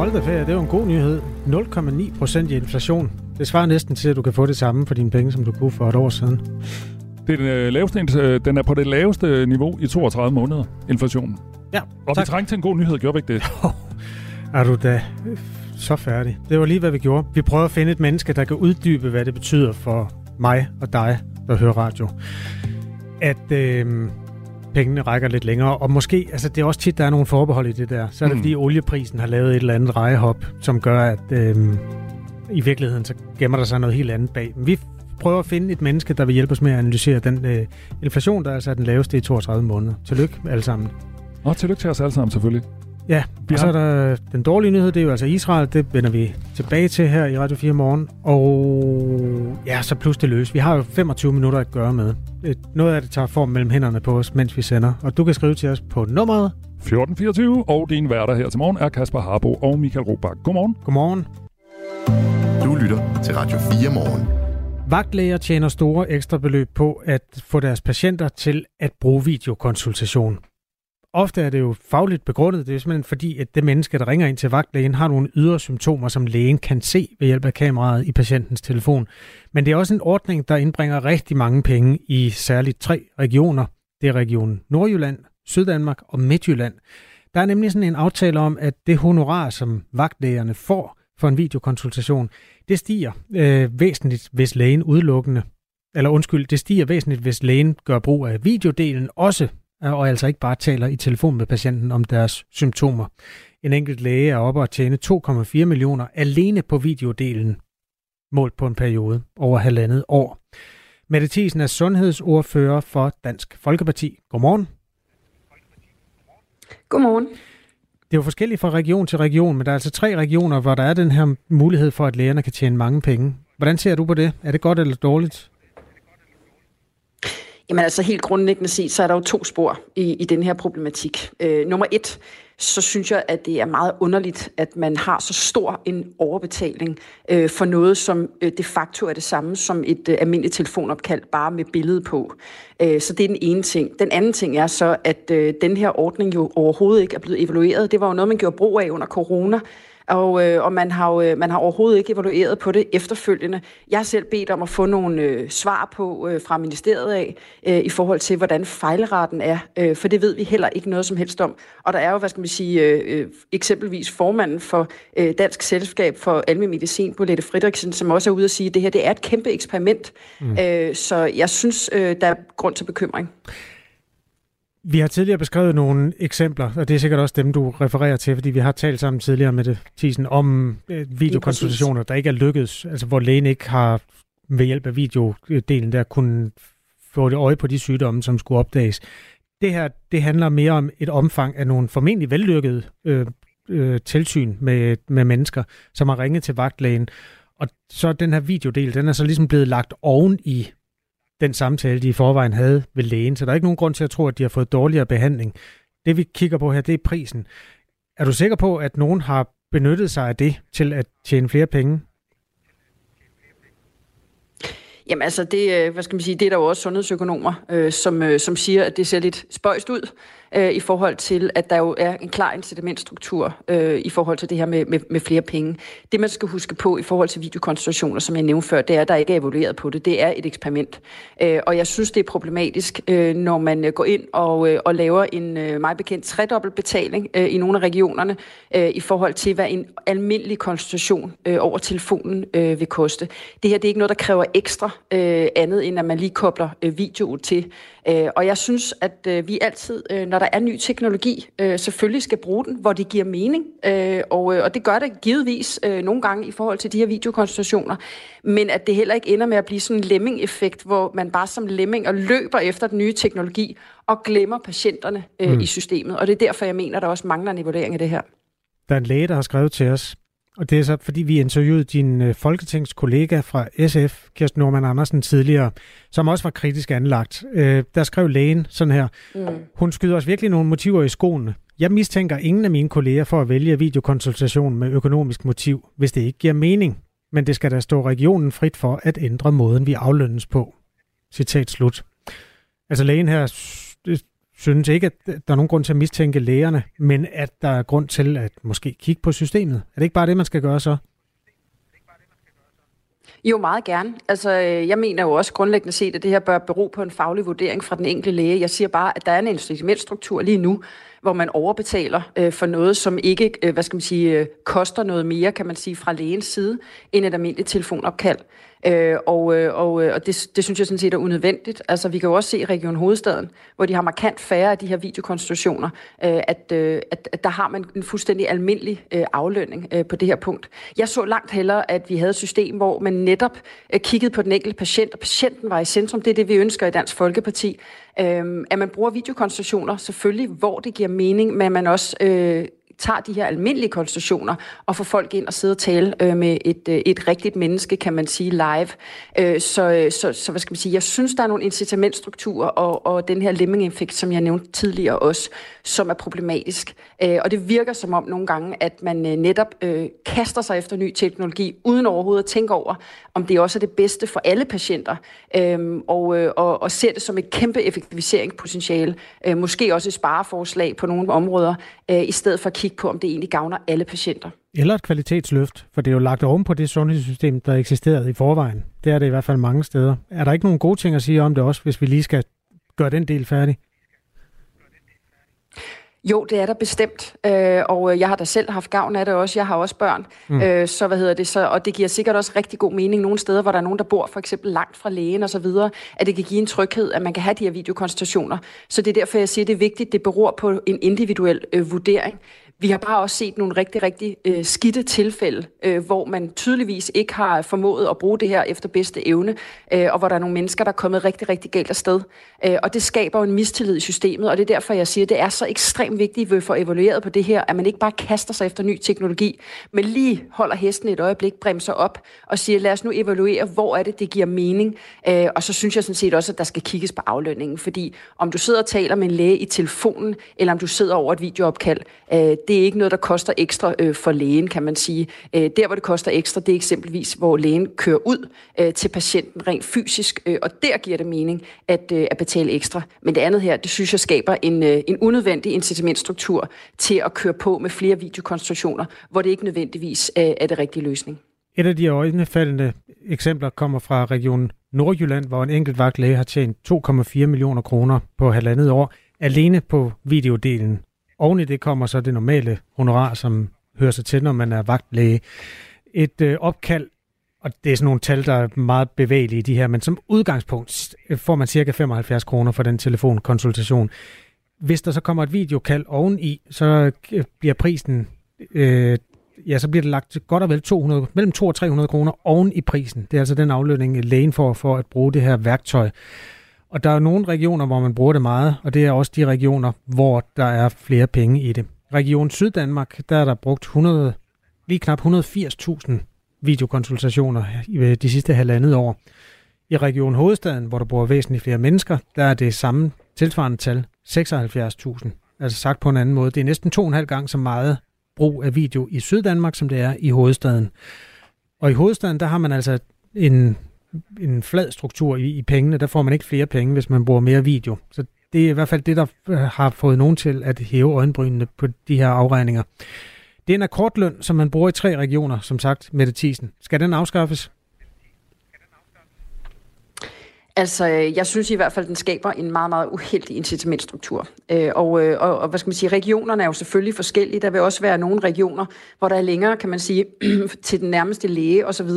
Hold da ferie, det er jo en god nyhed. 0,9 procent i inflation. Det svarer næsten til, at du kan få det samme for dine penge, som du kunne for et år siden. Det er den, øh, laveste, øh, den er på det laveste niveau i 32 måneder, inflationen. Ja, Og tak. vi trængte til en god nyhed, gjorde vi ikke det? Er du da øh, så færdig? Det var lige, hvad vi gjorde. Vi prøver at finde et menneske, der kan uddybe, hvad det betyder for mig og dig, der hører radio. At øh, pengene rækker lidt længere, og måske, altså det er også tit, der er nogle forbehold i det der. Så er det, Mm. fordi olieprisen har lavet et eller andet rejehop, som gør, at øh, i virkeligheden, så gemmer der sig noget helt andet bag. Men vi prøver at finde et menneske, der vil hjælpe os med at analysere den øh, inflation, der altså er den laveste i 32 måneder. Tillykke alle sammen. Og tillykke til os alle sammen, selvfølgelig. Ja, Vi og så er der den dårlige nyhed, det er jo altså Israel, det vender vi tilbage til her i Radio 4 morgen. Og ja, så plus det løs. Vi har jo 25 minutter at gøre med. Et- Noget af det tager form mellem hænderne på os, mens vi sender. Og du kan skrive til os på nummeret. 1424, og din værter her til morgen er Kasper Harbo og Michael Robach. Godmorgen. Godmorgen. Du lytter til Radio 4 morgen. Vagtlæger tjener store ekstra beløb på at få deres patienter til at bruge videokonsultation. Ofte er det jo fagligt begrundet. Det er simpelthen fordi, at det menneske, der ringer ind til vagtlægen, har nogle ydre symptomer, som lægen kan se ved hjælp af kameraet i patientens telefon. Men det er også en ordning, der indbringer rigtig mange penge i særligt tre regioner. Det er regionen Nordjylland, Syddanmark og Midtjylland. Der er nemlig sådan en aftale om, at det honorar, som vagtlægerne får for en videokonsultation, det stiger øh, væsentligt, hvis lægen udelukkende, eller undskyld, det stiger væsentligt, hvis lægen gør brug af videodelen også, og altså ikke bare taler i telefon med patienten om deres symptomer. En enkelt læge er oppe at tjene 2,4 millioner alene på videodelen, målt på en periode over halvandet år. Mette Thiesen er sundhedsordfører for Dansk Folkeparti. Godmorgen. Godmorgen. Det er jo forskelligt fra region til region, men der er altså tre regioner, hvor der er den her mulighed for, at lægerne kan tjene mange penge. Hvordan ser du på det? Er det godt eller dårligt? Jamen altså helt grundlæggende set, så er der jo to spor i, i den her problematik. Øh, nummer et, så synes jeg, at det er meget underligt, at man har så stor en overbetaling øh, for noget, som øh, de facto er det samme som et øh, almindeligt telefonopkald, bare med billede på. Øh, så det er den ene ting. Den anden ting er så, at øh, den her ordning jo overhovedet ikke er blevet evalueret. Det var jo noget, man gjorde brug af under corona, og, øh, og man, har jo, øh, man har overhovedet ikke evalueret på det efterfølgende. Jeg har selv bedt om at få nogle øh, svar på øh, fra ministeriet af, øh, i forhold til, hvordan fejlraten er, øh, for det ved vi heller ikke noget som helst om. Og der er jo, hvad skal man sige, øh, øh, eksempelvis formanden for øh, Dansk Selskab for Almen Medicin, Bolette Fridriksen, som også er ude at sige, at det her det er et kæmpe eksperiment. Mm. Øh, så jeg synes, øh, der er grund til bekymring. Vi har tidligere beskrevet nogle eksempler, og det er sikkert også dem, du refererer til, fordi vi har talt sammen tidligere med det, Thiesen, om øh, videokonsultationer, der ikke er lykkedes, altså hvor lægen ikke har ved hjælp af videodelen der kunne få det øje på de sygdomme, som skulle opdages. Det her, det handler mere om et omfang af nogle formentlig vellykkede øh, øh, tilsyn med, med mennesker, som har ringet til vagtlægen. Og så den her videodel, den er så ligesom blevet lagt oven i den samtale, de i forvejen havde ved lægen. Så der er ikke nogen grund til at tro, at de har fået dårligere behandling. Det vi kigger på her, det er prisen. Er du sikker på, at nogen har benyttet sig af det til at tjene flere penge? Jamen altså, det, øh, hvad skal man sige, det er der jo også sundhedsøkonomer, øh, som, øh, som siger, at det ser lidt spøjst ud øh, i forhold til, at der jo er en klar incitamentstruktur øh, i forhold til det her med, med, med flere penge. Det, man skal huske på i forhold til videokonsultationer, som jeg nævnte før, det er, at der ikke er evalueret på det. Det er et eksperiment. Øh, og jeg synes, det er problematisk, øh, når man øh, går ind og, øh, og laver en øh, meget bekendt tredobbelt betaling øh, i nogle af regionerne øh, i forhold til, hvad en almindelig konsultation øh, over telefonen øh, vil koste. Det her det er ikke noget, der kræver ekstra øh, andet, end at man lige kobler øh, videoen til. Øh, og jeg synes, at øh, vi altid, øh, når der er ny teknologi, øh, selvfølgelig skal bruge den, hvor det giver mening. Øh, og, øh, og det gør det givetvis øh, nogle gange i forhold til de her videokonsultationer. Men at det heller ikke ender med at blive sådan en lemming-effekt, hvor man bare som lemming og løber efter den nye teknologi og glemmer patienterne øh, Mm. i systemet. Og det er derfor, jeg mener, der også mangler en evaluering af det her. Der er en læge, der har skrevet til os, og det er så, fordi vi interviewede din øh, folketingskollega fra SF, Kirsten Norman Andersen, tidligere, som også var kritisk anlagt. Øh, der skrev lægen sådan her, Mm. hun skyder os virkelig nogle motiver i skoene. Jeg mistænker ingen af mine kolleger for at vælge videokonsultation med økonomisk motiv, hvis det ikke giver mening. Men det skal da stå regionen frit for at ændre måden, vi aflønnes på. Citat slut. Altså lægen her synes ikke, at der er nogen grund til at mistænke lægerne, men at der er grund til at måske kigge på systemet. Er det ikke bare det, man skal gøre så? Jo, meget gerne. Altså, øh, jeg mener jo også grundlæggende set, at det her bør bero på en faglig vurdering fra den enkelte læge. Jeg siger bare, at der er en incitamentstruktur lige nu, hvor man overbetaler øh, for noget, som ikke, øh, hvad skal man sige, øh, koster noget mere, kan man sige, fra lægens side, end et almindeligt telefonopkald. Øh, og øh, og, øh, og det, det synes jeg sådan set er unødvendigt. Altså, vi kan jo også se i Region Hovedstaden, hvor de har markant færre af de her videokonstitutioner, øh, at, øh, at, at der har man en fuldstændig almindelig øh, aflønning øh, på det her punkt. Jeg så langt hellere, at vi havde et system, hvor man netop øh, kiggede på den enkelte patient, og patienten var i centrum. Det er det, vi ønsker i Dansk Folkeparti. Øh, at man bruger videokonstitutioner, selvfølgelig, hvor det giver mening, men man også øh, tager de her almindelige konstitutioner og får folk ind og sidder og tale øh, med et, øh, et rigtigt menneske, kan man sige, live. Øh, så, øh, så, så hvad skal man sige, jeg synes, der er nogle incitamentstrukturer og, og den her lemming-effekt, som jeg nævnte tidligere også, som er problematisk. Øh, og det virker som om nogle gange, at man øh, netop øh, kaster sig efter ny teknologi, uden overhovedet at tænke over, om det også er det bedste for alle patienter, øh, og, øh, og, og ser det som et kæmpe effektiviseringspotentiale, øh, måske også et spareforslag på nogle områder, øh, i stedet for at kigge på, om det egentlig gavner alle patienter. Eller et kvalitetsløft, for det er jo lagt oven på det sundhedssystem, der eksisterede i forvejen. Det er det i hvert fald mange steder. Er der ikke nogen gode ting at sige om det også, hvis vi lige skal gøre den del færdig? Jo, det er der bestemt, øh, og jeg har da selv haft gavn af det også. Jeg har også børn, mm. øh, så hvad hedder det så? Og det giver sikkert også rigtig god mening nogle steder, hvor der er nogen, der bor for eksempel langt fra lægen og så videre, at det kan give en tryghed, at man kan have de her videokonsultationer. Så det er derfor, jeg siger, at det er vigtigt, det beror på en individuel øh, vurdering. Vi har bare også set nogle rigtig, rigtig øh, skidte tilfælde, øh, hvor man tydeligvis ikke har formået at bruge det her efter bedste evne, øh, og hvor der er nogle mennesker, der er kommet rigtig, rigtig galt afsted. Øh, og det skaber jo en mistillid i systemet, og det er derfor, jeg siger, at det er så ekstremt vigtigt, at vi får evalueret på det her, at man ikke bare kaster sig efter ny teknologi, men lige holder hesten et øjeblik, bremser op og siger, lad os nu evaluere, hvor er det, det giver mening. Øh, og så synes jeg sådan set også, at der skal kigges på aflønningen, fordi om du sidder og taler med en læge i telefonen, eller om du sidder over et videoopkald, øh, det er ikke noget, der koster ekstra øh, for lægen, kan man sige. Øh, der, hvor det koster ekstra, det er eksempelvis, hvor lægen kører ud øh, til patienten rent fysisk, øh, og der giver det mening at, øh, at betale ekstra. Men det andet her, det synes jeg skaber en, øh, en unødvendig incitamentstruktur til at køre på med flere videokonstruktioner, hvor det ikke nødvendigvis øh, er det rigtige løsning. Et af de øjnefaldende eksempler kommer fra regionen Nordjylland, hvor en enkelt vagtlæge har tjent 2,4 millioner kroner på halvandet år alene på videodelen. Oven i det kommer så det normale honorar, som hører sig til, når man er vagtlæge. Et øh, opkald, og det er sådan nogle tal, der er meget bevægelige i de her, men som udgangspunkt får man cirka 75 kroner for den telefonkonsultation. Hvis der så kommer et videokald oveni, så øh, bliver prisen, øh, ja, så bliver det lagt godt og vel 200, mellem 200 og 300 kroner oven i prisen. Det er altså den aflønning, lægen får for at bruge det her værktøj. Og der er nogle regioner, hvor man bruger det meget, og det er også de regioner, hvor der er flere penge i det. Region Syddanmark, der er der brugt 100, lige knap 180.000 videokonsultationer i øh, de sidste halvandet år. I Region Hovedstaden, hvor der bor væsentligt flere mennesker, der er det samme tilsvarende tal, 76.000. Altså sagt på en anden måde, det er næsten to og en halv gang så meget brug af video i Syddanmark, som det er i hovedstaden. Og i hovedstaden, der har man altså en en flad struktur i, i pengene. Der får man ikke flere penge, hvis man bruger mere video. Så det er i hvert fald det, der øh, har fået nogen til at hæve øjenbrynene på de her afregninger. Det er en akkordløn, som man bruger i tre regioner, som sagt, Mette Thiesen. Skal den afskaffes? Altså, øh, jeg synes i hvert fald, at den skaber en meget, meget uheldig incitamentstruktur. Øh, og, og, og hvad skal man sige, regionerne er jo selvfølgelig forskellige. Der vil også være nogle regioner, hvor der er længere, kan man sige, til den nærmeste læge osv.,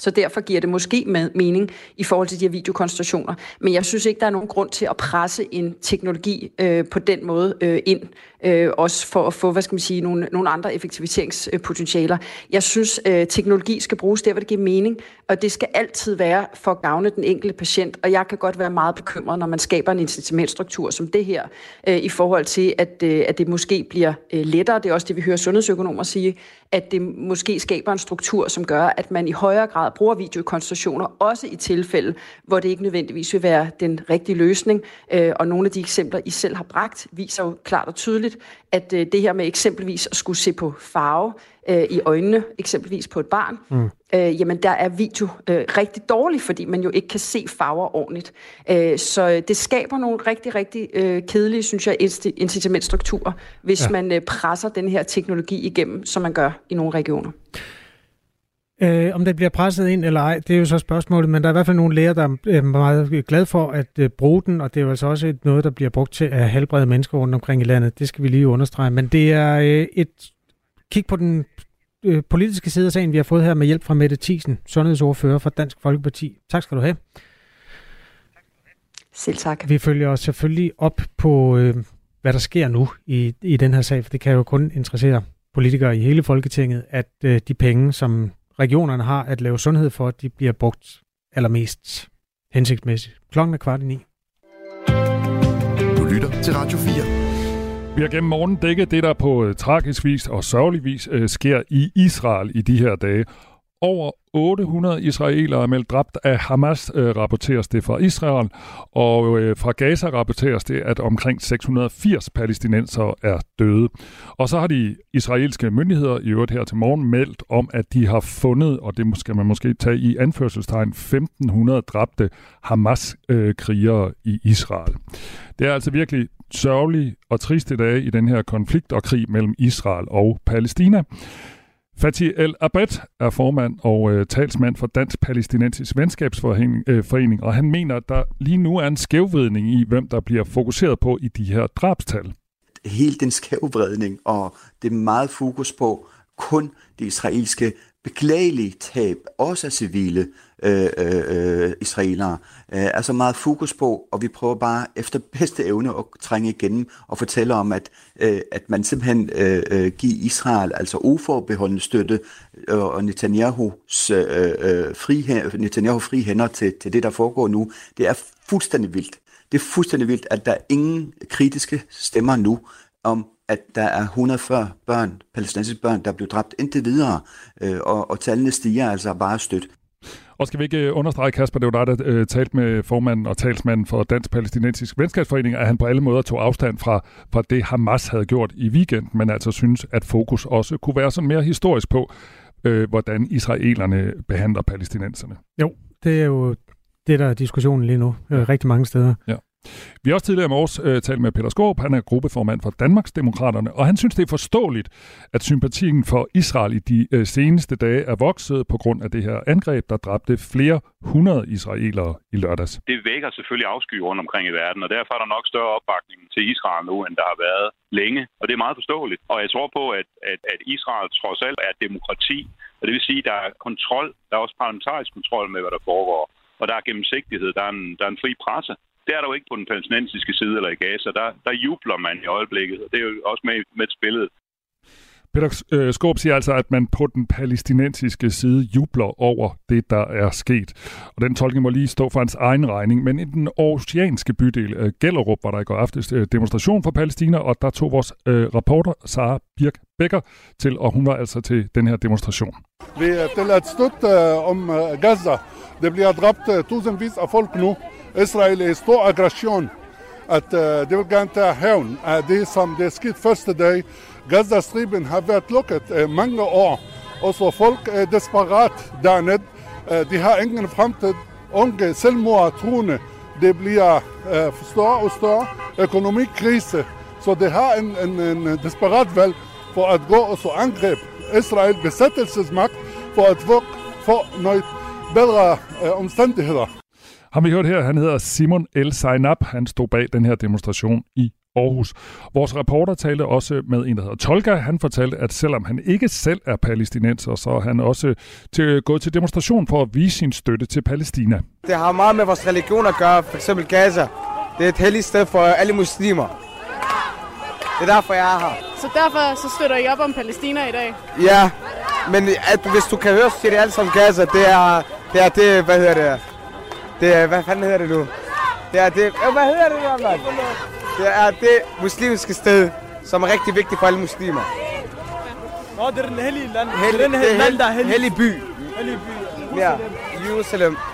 så derfor giver det måske med mening i forhold til de her videokonstruktioner. Men jeg synes ikke, der er nogen grund til at presse en teknologi øh, på den måde øh, ind øh, også for at få, hvad skal man sige, nogle, nogle andre effektiviseringspotentialer. Jeg synes, øh, teknologi skal bruges der, hvor det giver mening, og det skal altid være for at gavne den enkelte patient, og jeg kan godt være meget bekymret, når man skaber en incitamentstruktur som det her, øh, i forhold til, at, øh, at det måske bliver øh, lettere, det er også det, vi hører sundhedsøkonomer sige, at det måske skaber en struktur, som gør, at man i højere grad bruger videokonstruktioner, også i tilfælde, hvor det ikke nødvendigvis vil være den rigtige løsning, øh, og nogle af de eksempler, I selv har bragt, viser jo klart og tydeligt, tydeligt, at øh, det her med eksempelvis at skulle se på farve øh, i øjnene, eksempelvis på et barn, mm. øh, jamen der er video øh, rigtig dårlig, fordi man jo ikke kan se farver ordentligt. Øh, så det skaber nogle rigtig, rigtig øh, kedelige, synes jeg, incitamentstrukturer, hvis ja. man øh, presser den her teknologi igennem, som man gør i nogle regioner. Øh, om det bliver presset ind eller ej, det er jo så spørgsmålet, men der er i hvert fald nogle læger, der er meget glade for at øh, bruge den, og det er jo altså også noget, der bliver brugt til at helbrede mennesker rundt omkring i landet. Det skal vi lige understrege. Men det er øh, et kig på den øh, politiske side af sagen, vi har fået her med hjælp fra Mette Thiesen, sundhedsordfører for Dansk Folkeparti. Tak skal du have. Selv tak. Vi følger os selvfølgelig op på, øh, hvad der sker nu i, i den her sag, for det kan jo kun interessere politikere i hele Folketinget, at øh, de penge, som regionerne har at lave sundhed for, de bliver brugt allermest hensigtsmæssigt. Klokken er kvart i ni. Du lytter til Radio 4. Vi har gennem morgen dækket det, der på øh, tragisk vis og sørgelig vis øh, sker i Israel i de her dage. Over 800 israelere er meldt dræbt af Hamas, øh, rapporteres det fra Israel, og øh, fra Gaza rapporteres det, at omkring 680 palæstinenser er døde. Og så har de israelske myndigheder i øvrigt her til morgen meldt om, at de har fundet, og det skal man måske tage i anførselstegn, 1500 dræbte Hamas-krigere øh, i Israel. Det er altså virkelig sørgelige og triste dage i den her konflikt og krig mellem Israel og Palæstina. Fatih El Abed er formand og øh, talsmand for Dansk Palæstinensisk Venskabsforening, øh, forening, og han mener, at der lige nu er en skævvridning i, hvem der bliver fokuseret på i de her drabstal. Hele den skævvridning, og det meget fokus på kun det israelske beklagelige tab, også af civile øh, øh, øh israelere, øh, er så meget fokus på, og vi prøver bare efter bedste evne at trænge igennem og fortælle om, at, øh, at man simpelthen øh, øh, giver Israel altså uforbeholdende støtte øh, og Netanyahus øh, øh fri, Netanyahu fri hænder til, til det, der foregår nu. Det er fuldstændig vildt. Det er fuldstændig vildt, at der er ingen kritiske stemmer nu om, at der er 140 børn, palæstinensiske børn, der er blevet dræbt indtil videre, øh, og, og tallene stiger altså bare stødt. Og skal vi ikke øh, understrege, Kasper, det var dig, der øh, talte med formanden og talsmanden for Dansk Palæstinensisk Venskabsforening, at han på alle måder tog afstand fra, fra det, Hamas havde gjort i weekenden, men altså synes, at fokus også kunne være sådan mere historisk på, øh, hvordan israelerne behandler palæstinenserne. Jo, det er jo det, der er diskussionen lige nu, øh, rigtig mange steder. Ja. Vi har også tidligere i morges øh, talt med Peter Skåb, han er gruppeformand for Danmarks Demokraterne, og han synes, det er forståeligt, at sympatien for Israel i de øh, seneste dage er vokset på grund af det her angreb, der dræbte flere hundrede israelere i lørdags. Det vækker selvfølgelig afsky rundt omkring i verden, og derfor er der nok større opbakning til Israel nu, end der har været længe, og det er meget forståeligt. Og jeg tror på, at, at, at Israel trods alt er demokrati, og det vil sige, at der er kontrol, der er også parlamentarisk kontrol med, hvad der foregår, og der er gennemsigtighed, der er en, der er en fri presse. Det er der jo ikke på den palæstinensiske side eller i Gaza. Der, der jubler man i øjeblikket, og det er jo også med, med et spillet. Peter øh, Skåb siger altså, at man på den palæstinensiske side jubler over det, der er sket. Og den tolkning må lige stå for hans egen regning. Men i den oceanske bydel øh, Gellerup var der i går aftes øh, demonstration for Palæstina, og der tog vores øh, reporter Sara Birk Becker til, og hun var altså til den her demonstration. Vi er til at støtte om Gaza. Det bliver dræbt tusindvis af folk nu. Israel er stor aggression, at uh, de vil gerne tage hævn af det, som det skete første dag. Gazastriben har været lukket øh, mange år, og så folk er desperat dernede. Øh, de har ingen fremtid. Unge selvmord truende. Det bliver øh, større og større økonomikrise. Så det har en, en, en desperat valg for at gå og så angreb Israel besættelsesmagt for at få noget bedre øh, omstændigheder. Har vi hørt her, han hedder Simon El Zainab. Han stod bag den her demonstration i Aarhus. Vores reporter talte også med en, der hedder Tolga. Han fortalte, at selvom han ikke selv er palæstinenser, så er han også til, gået til demonstration for at vise sin støtte til Palæstina. Det har meget med vores religion at gøre. For eksempel Gaza. Det er et helligt sted for alle muslimer. Det er derfor, jeg er her. Så derfor så støtter I op om Palæstina i dag? Ja, men at, hvis du kan høre, så siger det alt som Gaza. Det er, det er det, hvad hedder det, det er, hvad fanden hedder det nu? Det er det, hvad hedder det, mand? Det er det muslimske sted, som er rigtig vigtigt for alle muslimer. Nå, det er den hellige land. Hel, det er den er land, der er hellig. hellig by. Hellig by. Ja, Jerusalem.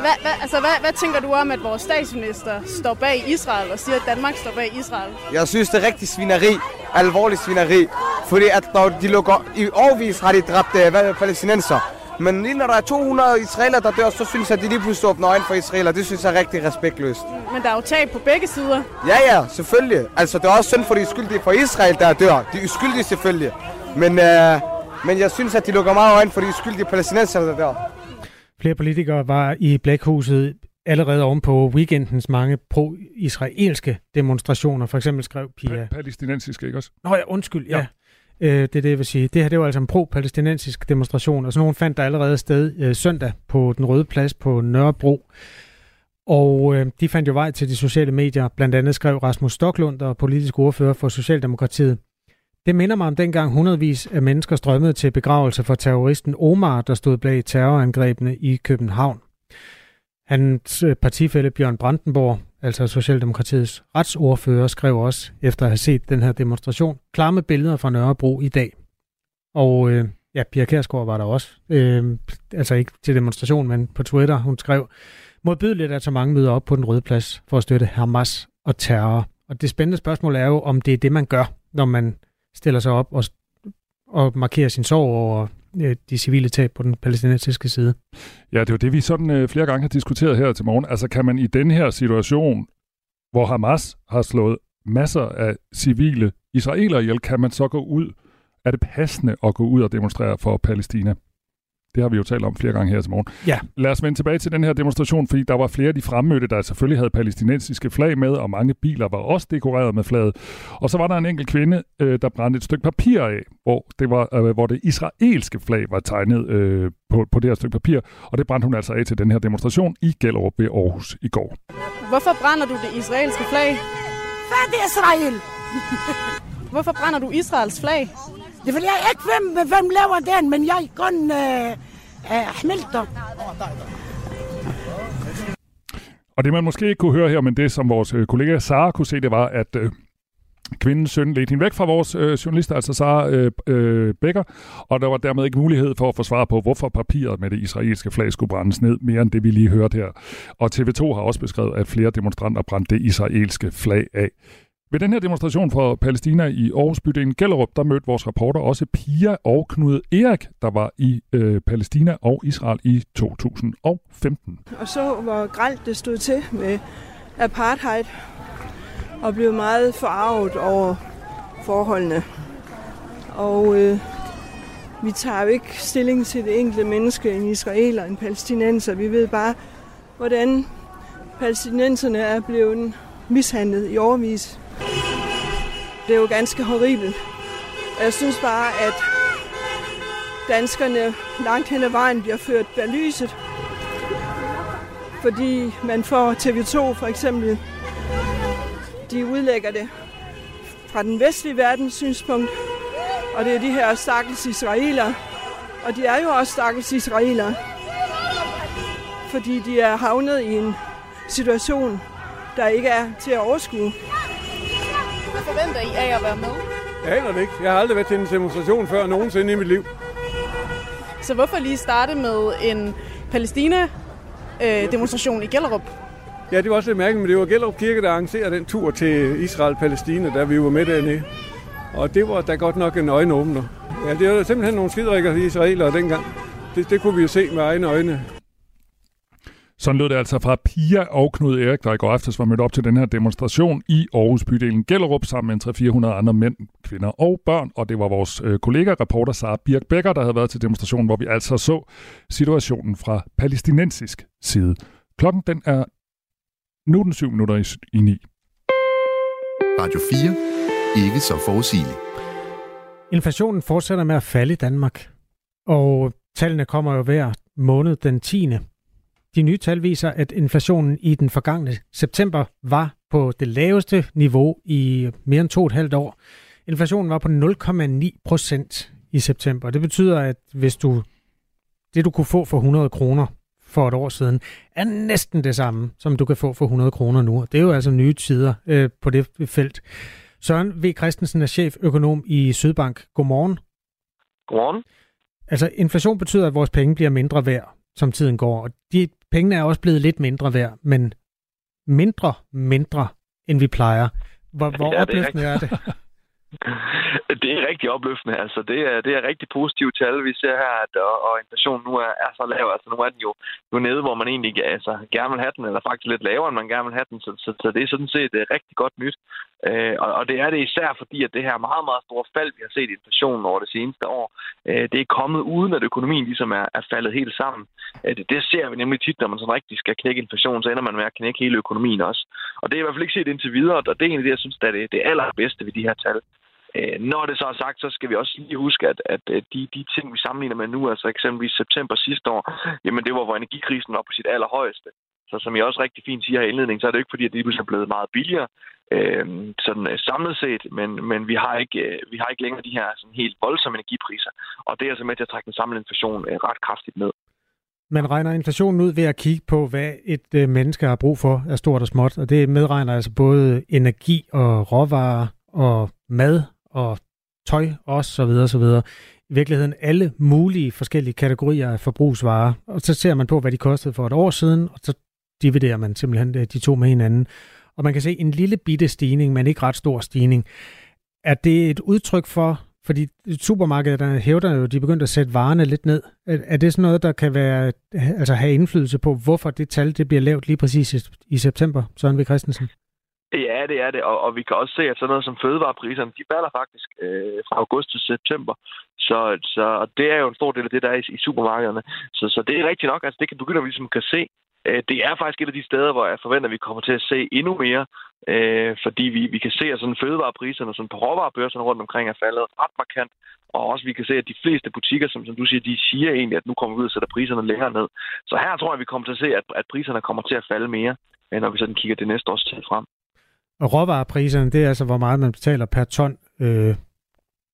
Hvad, hvad, altså, hvad, hvad tænker du om, at vores statsminister står bag Israel og siger, at Danmark står bag Israel? Jeg synes, det er rigtig svineri. Alvorlig svineri. Fordi at når de lukker... I årvis har de dræbt øh, palæstinenser. Men lige når der er 200 israeler, der dør, så synes jeg, at de lige pludselig åbner øjnene for israeler. Det synes jeg er rigtig respektløst. Men der er jo tab på begge sider. Ja, ja, selvfølgelig. Altså, det er også synd for de uskyldige for Israel, der dør. De er uskyldige selvfølgelig. Men øh, Men jeg synes, at de lukker meget øjne for de skyldige palæstinenser der. Flere politikere var i Blækhuset allerede oven på weekendens mange pro-israelske demonstrationer. For eksempel skrev Pia... Pa- palæstinensiske, ikke også? Nå ja, undskyld, ja. ja. Øh, det er det, jeg vil sige. Det her det var altså en pro-palæstinensisk demonstration, og sådan nogen fandt der allerede sted øh, søndag på den røde plads på Nørrebro. Og øh, de fandt jo vej til de sociale medier. Blandt andet skrev Rasmus Stoklund, der er politisk ordfører for Socialdemokratiet. Det minder mig om dengang hundredvis af mennesker strømmede til begravelse for terroristen Omar, der stod bag terrorangrebene i København. Hans øh, partifælle Bjørn Brandenborg, altså Socialdemokratiets retsordfører, skrev også, efter at have set den her demonstration, klamme billeder fra Nørrebro i dag. Og øh, ja, Pia Kærsgaard var der også, øh, altså ikke til demonstration, men på Twitter, hun skrev, modbydeligt, at så mange møder op på den røde plads for at støtte Hamas og terror. Og det spændende spørgsmål er jo, om det er det, man gør, når man stiller sig op og, og markerer sin sorg over øh, de civile tab på den palæstinensiske side. Ja, det er jo det, vi sådan øh, flere gange har diskuteret her til morgen. Altså kan man i den her situation, hvor Hamas har slået masser af civile israelere ihjel, kan man så gå ud? Er det passende at gå ud og demonstrere for Palæstina? Det har vi jo talt om flere gange her til morgen. Ja. Lad os vende tilbage til den her demonstration, fordi der var flere af de fremmødte, der selvfølgelig havde palæstinensiske flag med, og mange biler var også dekoreret med flaget. Og så var der en enkelt kvinde, øh, der brændte et stykke papir af, hvor det, var, øh, hvor det israelske flag var tegnet øh, på, på det her stykke papir, og det brændte hun altså af til den her demonstration i Gellerup ved Aarhus i går. Hvorfor brænder du det israelske flag? Hvad er Israel? Hvorfor brænder du Israels flag? Det ved jeg ikke, hvem, hvem laver den, men jeg kun øh, øh, Og det man måske ikke kunne høre her, men det som vores øh, kollega Sara kunne se, det var, at øh, kvindens søn ledte hende væk fra vores øh, journalister, altså Sara øh, øh, Becker, og der var dermed ikke mulighed for at få svar på, hvorfor papiret med det israelske flag skulle brændes ned, mere end det vi lige hørte her. Og TV2 har også beskrevet, at flere demonstranter brændte det israelske flag af. Ved den her demonstration for Palæstina i Aarhus bydelen Gellerup, der mødte vores reporter også Pia og Knud Erik, der var i øh, Palæstina og Israel i 2015. Og så hvor gralt det stod til med apartheid, og blev meget forarvet over forholdene. Og øh, vi tager jo ikke stilling til det enkelte menneske, en israeler, en palæstinenser. Vi ved bare, hvordan palæstinenserne er blevet mishandlet i overvis. Det er jo ganske horribelt. Og jeg synes bare, at danskerne langt hen ad vejen bliver ført bag lyset. Fordi man får TV2 for eksempel, de udlægger det fra den vestlige verdens synspunkt, og det er de her stakkels israeler. Og de er jo også stakkels israeler, fordi de er havnet i en situation, der ikke er til at overskue. Forventer I af at være med? Jeg aner det ikke. Jeg har aldrig været til en demonstration før nogensinde i mit liv. Så hvorfor lige starte med en Palæstina-demonstration i Gellerup? Ja, det var også lidt mærkeligt, men det var Gellerup Kirke, der arrangerede den tur til Israel-Palæstina, da vi var med dernede. Og det var da godt nok en øjenåbner. Ja, det var simpelthen nogle skidrikker i israelere dengang. Det, det kunne vi jo se med egne øjne. Sådan lød det altså fra Pia og Knud Erik, der i går aftes var mødt op til den her demonstration i Aarhus bydelen Gellerup sammen med 300-400 andre mænd, kvinder og børn. Og det var vores øh, kollega, reporter Sara Birk Becker, der havde været til demonstrationen, hvor vi altså så situationen fra palæstinensisk side. Klokken den er nu den 7 minutter i, i 9. Radio 4. Ikke så forudsigeligt. Inflationen fortsætter med at falde i Danmark, og tallene kommer jo hver måned den 10. De nye tal viser, at inflationen i den forgangne september var på det laveste niveau i mere end to og et halvt år. Inflationen var på 0,9 procent i september. Det betyder, at hvis du det du kunne få for 100 kroner for et år siden, er næsten det samme, som du kan få for 100 kroner nu. Det er jo altså nye tider øh, på det felt. Søren V. Christensen er cheføkonom i Sydbank. Godmorgen. Godmorgen. Altså, inflation betyder, at vores penge bliver mindre værd, som tiden går. Og de pengene er også blevet lidt mindre værd, men mindre, mindre, end vi plejer. Hvor, hvor Ja, det er opløftende er, det? Det er rigtig opløftende. Altså, det er, det er rigtig positivt tal, vi ser her, at, og, og inflationen nu er, er så lav. Altså, nu er den jo nu nede, hvor man egentlig altså, gerne vil have den, eller faktisk lidt lavere, end man gerne vil have den. Så, så, så det er sådan set det er rigtig godt nyt. Øh, og, og det er det især fordi, at det her meget, meget store fald, vi har set i inflationen over det seneste år, øh, det er kommet uden, at økonomien ligesom er, er faldet helt sammen. Øh, det, det ser vi nemlig tit, når man sådan rigtig skal knække inflationen, så ender man med at knække hele økonomien også. Og det er i hvert fald ikke set indtil videre, og det er egentlig det, jeg synes, der er det, det allerbedste ved de her tal. Øh, når det så er sagt, så skal vi også lige huske, at, at øh, de, de ting, vi sammenligner med nu, altså eksempelvis september sidste år, jamen det var, hvor energikrisen var på sit allerhøjeste. Så som jeg også rigtig fint siger her i indledningen, så er det ikke fordi, at det er blevet meget billigere øh, sådan øh, samlet set, men, men vi, har ikke, øh, vi har ikke længere de her sådan helt voldsomme energipriser. Og det er altså med til at trække den samlede inflation øh, ret kraftigt ned. Man regner inflationen ud ved at kigge på, hvad et øh, menneske har brug for af stort og småt, og det medregner altså både energi og råvarer og mad og tøj og så videre, så videre. I virkeligheden alle mulige forskellige kategorier af forbrugsvarer, og så ser man på, hvad de kostede for et år siden, og så dividerer man simpelthen øh, de to med hinanden. Og man kan se en lille bitte stigning, men ikke ret stor stigning. Er det et udtryk for, fordi supermarkederne hævder jo, de er begyndt at sætte varerne lidt ned. Er det sådan noget, der kan være, altså have indflydelse på, hvorfor det tal det bliver lavt lige præcis i, i september, Søren V. Christensen? Ja, det er det, og, og vi kan også se, at sådan noget som fødevarepriserne, de falder faktisk øh, fra august til september. Så, så og det er jo en stor del af det, der er i, i supermarkederne. Så, så det er rigtigt nok, altså det kan begynde, at vi ligesom kan se, øh, det er faktisk et af de steder, hvor jeg forventer, at vi kommer til at se endnu mere, øh, fordi vi, vi kan se, at sådan fødevarepriserne sådan på råvarebørserne rundt omkring er faldet ret markant, og også vi kan se, at de fleste butikker, som, som du siger, de siger egentlig, at nu kommer vi ud og sætter priserne længere ned. Så her tror jeg, vi kommer til at se, at, at priserne kommer til at falde mere, øh, når vi sådan kigger det næste års tid frem. Og råvarepriserne, det er altså, hvor meget man betaler per ton øh,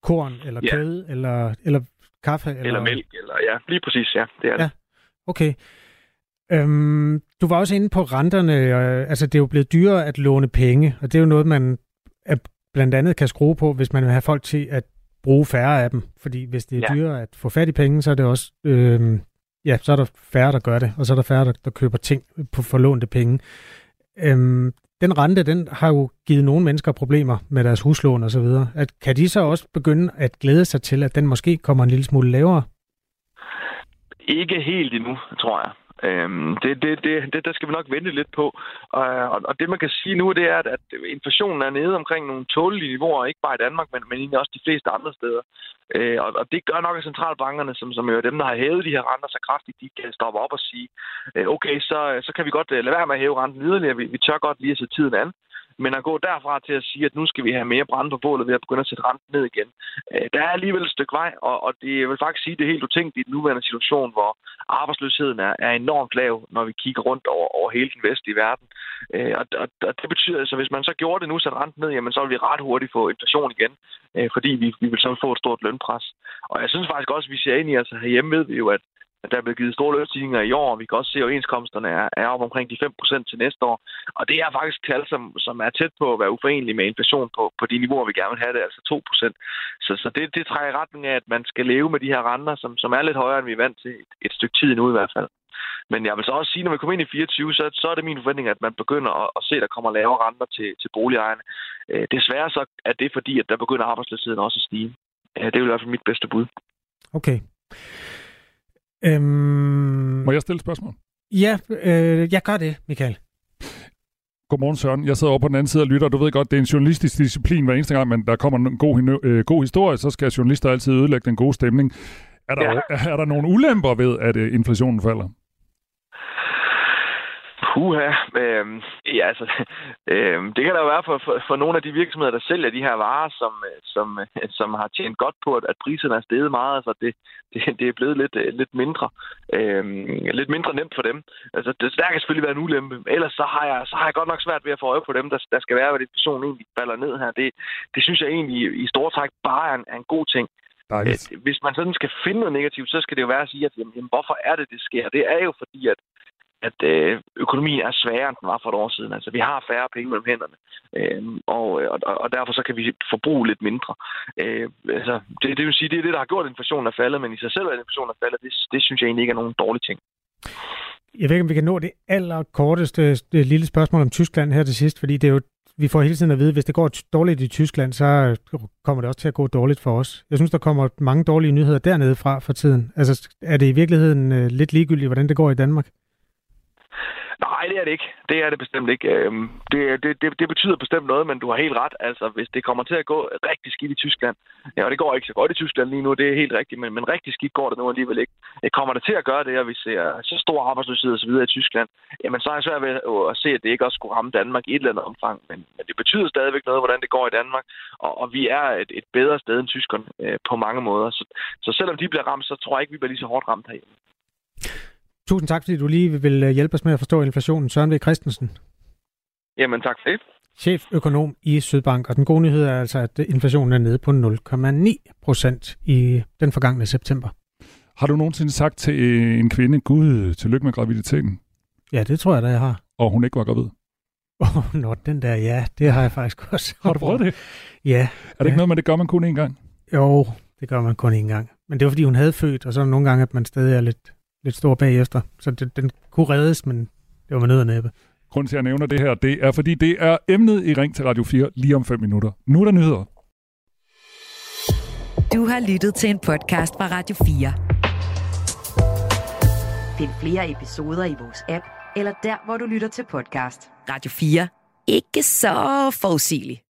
korn, eller ja. kød, eller, eller kaffe? Eller... eller mælk, eller ja, lige præcis, ja. Det er ja. det. Okay. Øhm, du var også inde på renterne. Øh, altså, det er jo blevet dyrere at låne penge, og det er jo noget, man er, blandt andet kan skrue på, hvis man vil have folk til at bruge færre af dem. Fordi hvis det er ja. dyrere at få fat i penge, så er det også... Øh, ja, så er der færre, der gør det, og så er der færre, der, der køber ting på forlånte penge. Øhm, den rente, den har jo givet nogle mennesker problemer med deres huslån osv. At, kan de så også begynde at glæde sig til, at den måske kommer en lille smule lavere? Ikke helt endnu, tror jeg. Øhm, det, det, det, det, der skal vi nok vente lidt på. Og, og, og det, man kan sige nu, det er, at, at inflationen er nede omkring nogle tålige niveauer, ikke bare i Danmark, men, men egentlig også de fleste andre steder. Øh, og, og det gør nok, at centralbankerne, som, som jo er dem, der har hævet de her renter så kraftigt, de kan stoppe op og sige, øh, okay, så, så kan vi godt øh, lade være med at hæve renten yderligere. Vi, vi tør godt lige at se tiden an. Men at gå derfra til at sige, at nu skal vi have mere brænde på bålet ved at begynde at sætte renten ned igen, øh, der er alligevel et stykke vej, og, og det jeg vil faktisk sige, det er helt utænkt i den nuværende situation, hvor arbejdsløsheden er, er enormt lav, når vi kigger rundt over, over hele den vestlige verden. Øh, og, og, og det betyder altså, hvis man så gjorde det nu, sætte renten ned, jamen så vil vi ret hurtigt få inflation igen, øh, fordi vi, vi vil så få et stort lønpres. Og jeg synes faktisk også, at vi ser ind i, altså herhjemme ved vi jo, at der er blevet givet store lønstigninger i år, og vi kan også se, at overenskomsterne er, er op omkring de 5% til næste år. Og det er faktisk tal, som, som er tæt på at være uforenelige med inflation på, på de niveauer, vi gerne vil have det, altså 2%. Så, så det, det trækker i retning af, at man skal leve med de her renter, som, som er lidt højere, end vi er vant til et, et stykke tid nu i hvert fald. Men jeg vil så også sige, når vi kommer ind i 24, så, så er det min forventning, at man begynder at, at se, at der kommer lavere renter til, til boligejerne. Øh, desværre så er det fordi, at der begynder arbejdsløsheden også at stige. Øh, det er i hvert fald mit bedste bud. Okay. Øhm... Må jeg stille et spørgsmål? Ja, øh, jeg gør det, Michael. Godmorgen, Søren. Jeg sidder over på den anden side og lytter. Du ved godt, det er en journalistisk disciplin hver eneste gang, men der kommer en god, øh, god historie, så skal journalister altid ødelægge den gode stemning. Er der, ja. er, er der nogle ulemper ved, at øh, inflationen falder? Puha. Øhm, ja, altså, øhm, det kan der jo være for, for, for nogle af de virksomheder, der sælger de her varer, som, som, som har tjent godt på, at, at priserne er steget meget. Altså, det, det, det er blevet lidt, lidt mindre øhm, lidt mindre nemt for dem. Altså, det, der kan selvfølgelig være en ulempe. Ellers så har, jeg, så har jeg godt nok svært ved at få øje på dem, der, der skal være, hvad det person egentlig falder ned her. Det, det synes jeg egentlig i store træk bare er en, er en god ting. Dejligt. Hvis man sådan skal finde noget negativt, så skal det jo være at sige, at jamen, hvorfor er det, det sker? Det er jo fordi, at at øh, økonomien er sværere, end den var for et år siden. Altså, vi har færre penge mellem hænderne, øh, øh, og, og, og derfor så kan vi forbruge lidt mindre. Øh, altså, det, det vil sige, det er det, der har gjort, at inflationen er faldet, men i sig selv, at inflationen er faldet, det, det synes jeg egentlig ikke er nogen dårlig ting. Jeg ved ikke, om vi kan nå det allerkorteste det lille spørgsmål om Tyskland her til sidst, fordi det er jo vi får hele tiden at vide, at hvis det går dårligt i Tyskland, så kommer det også til at gå dårligt for os. Jeg synes, der kommer mange dårlige nyheder dernede fra for tiden. Altså, er det i virkeligheden øh, lidt ligegyldigt, hvordan det går i Danmark? Nej, det er det ikke. Det er det bestemt ikke. Øhm, det, det, det, det betyder bestemt noget, men du har helt ret. Altså, hvis det kommer til at gå rigtig skidt i Tyskland, ja, og det går ikke så godt i Tyskland lige nu, det er helt rigtigt, men, men rigtig skidt går det nu alligevel ikke. Øh, kommer det til at gøre det, og vi ser så stor arbejdsløshed og så videre i Tyskland, jamen så er jeg svært ved at se, at det ikke også skulle ramme Danmark i et eller andet omfang, men, men det betyder stadigvæk noget, hvordan det går i Danmark, og, og vi er et, et bedre sted end tyskerne øh, på mange måder. Så, så selvom de bliver ramt, så tror jeg ikke, vi bliver lige så hårdt ramt herhjemme. Tusind tak, fordi du lige vil øh, hjælpe os med at forstå inflationen. Søren V. Christensen. Jamen, tak for det. Cheføkonom i Sydbank. Og den gode nyhed er altså, at inflationen er nede på 0,9 procent i den forgangne september. Har du nogensinde sagt til en kvinde, Gud, tillykke med graviditeten? Ja, det tror jeg da, jeg har. Og hun ikke var gravid? Åh, oh, nå, den der, ja, det har jeg faktisk også. Har du prøvet det? Ja. Er det ikke noget med, det gør man kun én gang? Jo, det gør man kun én gang. Men det var, fordi hun havde født, og så nogle gange, at man stadig er lidt lidt stor bagefter. Så det, den kunne reddes, men det var med nød og næppe. Grunden til, at jeg nævner det her, det er, fordi det er emnet i Ring til Radio 4 lige om 5 minutter. Nu er der nyheder. Du har lyttet til en podcast fra Radio 4. Find flere episoder i vores app, eller der, hvor du lytter til podcast. Radio 4. Ikke så forudsigeligt.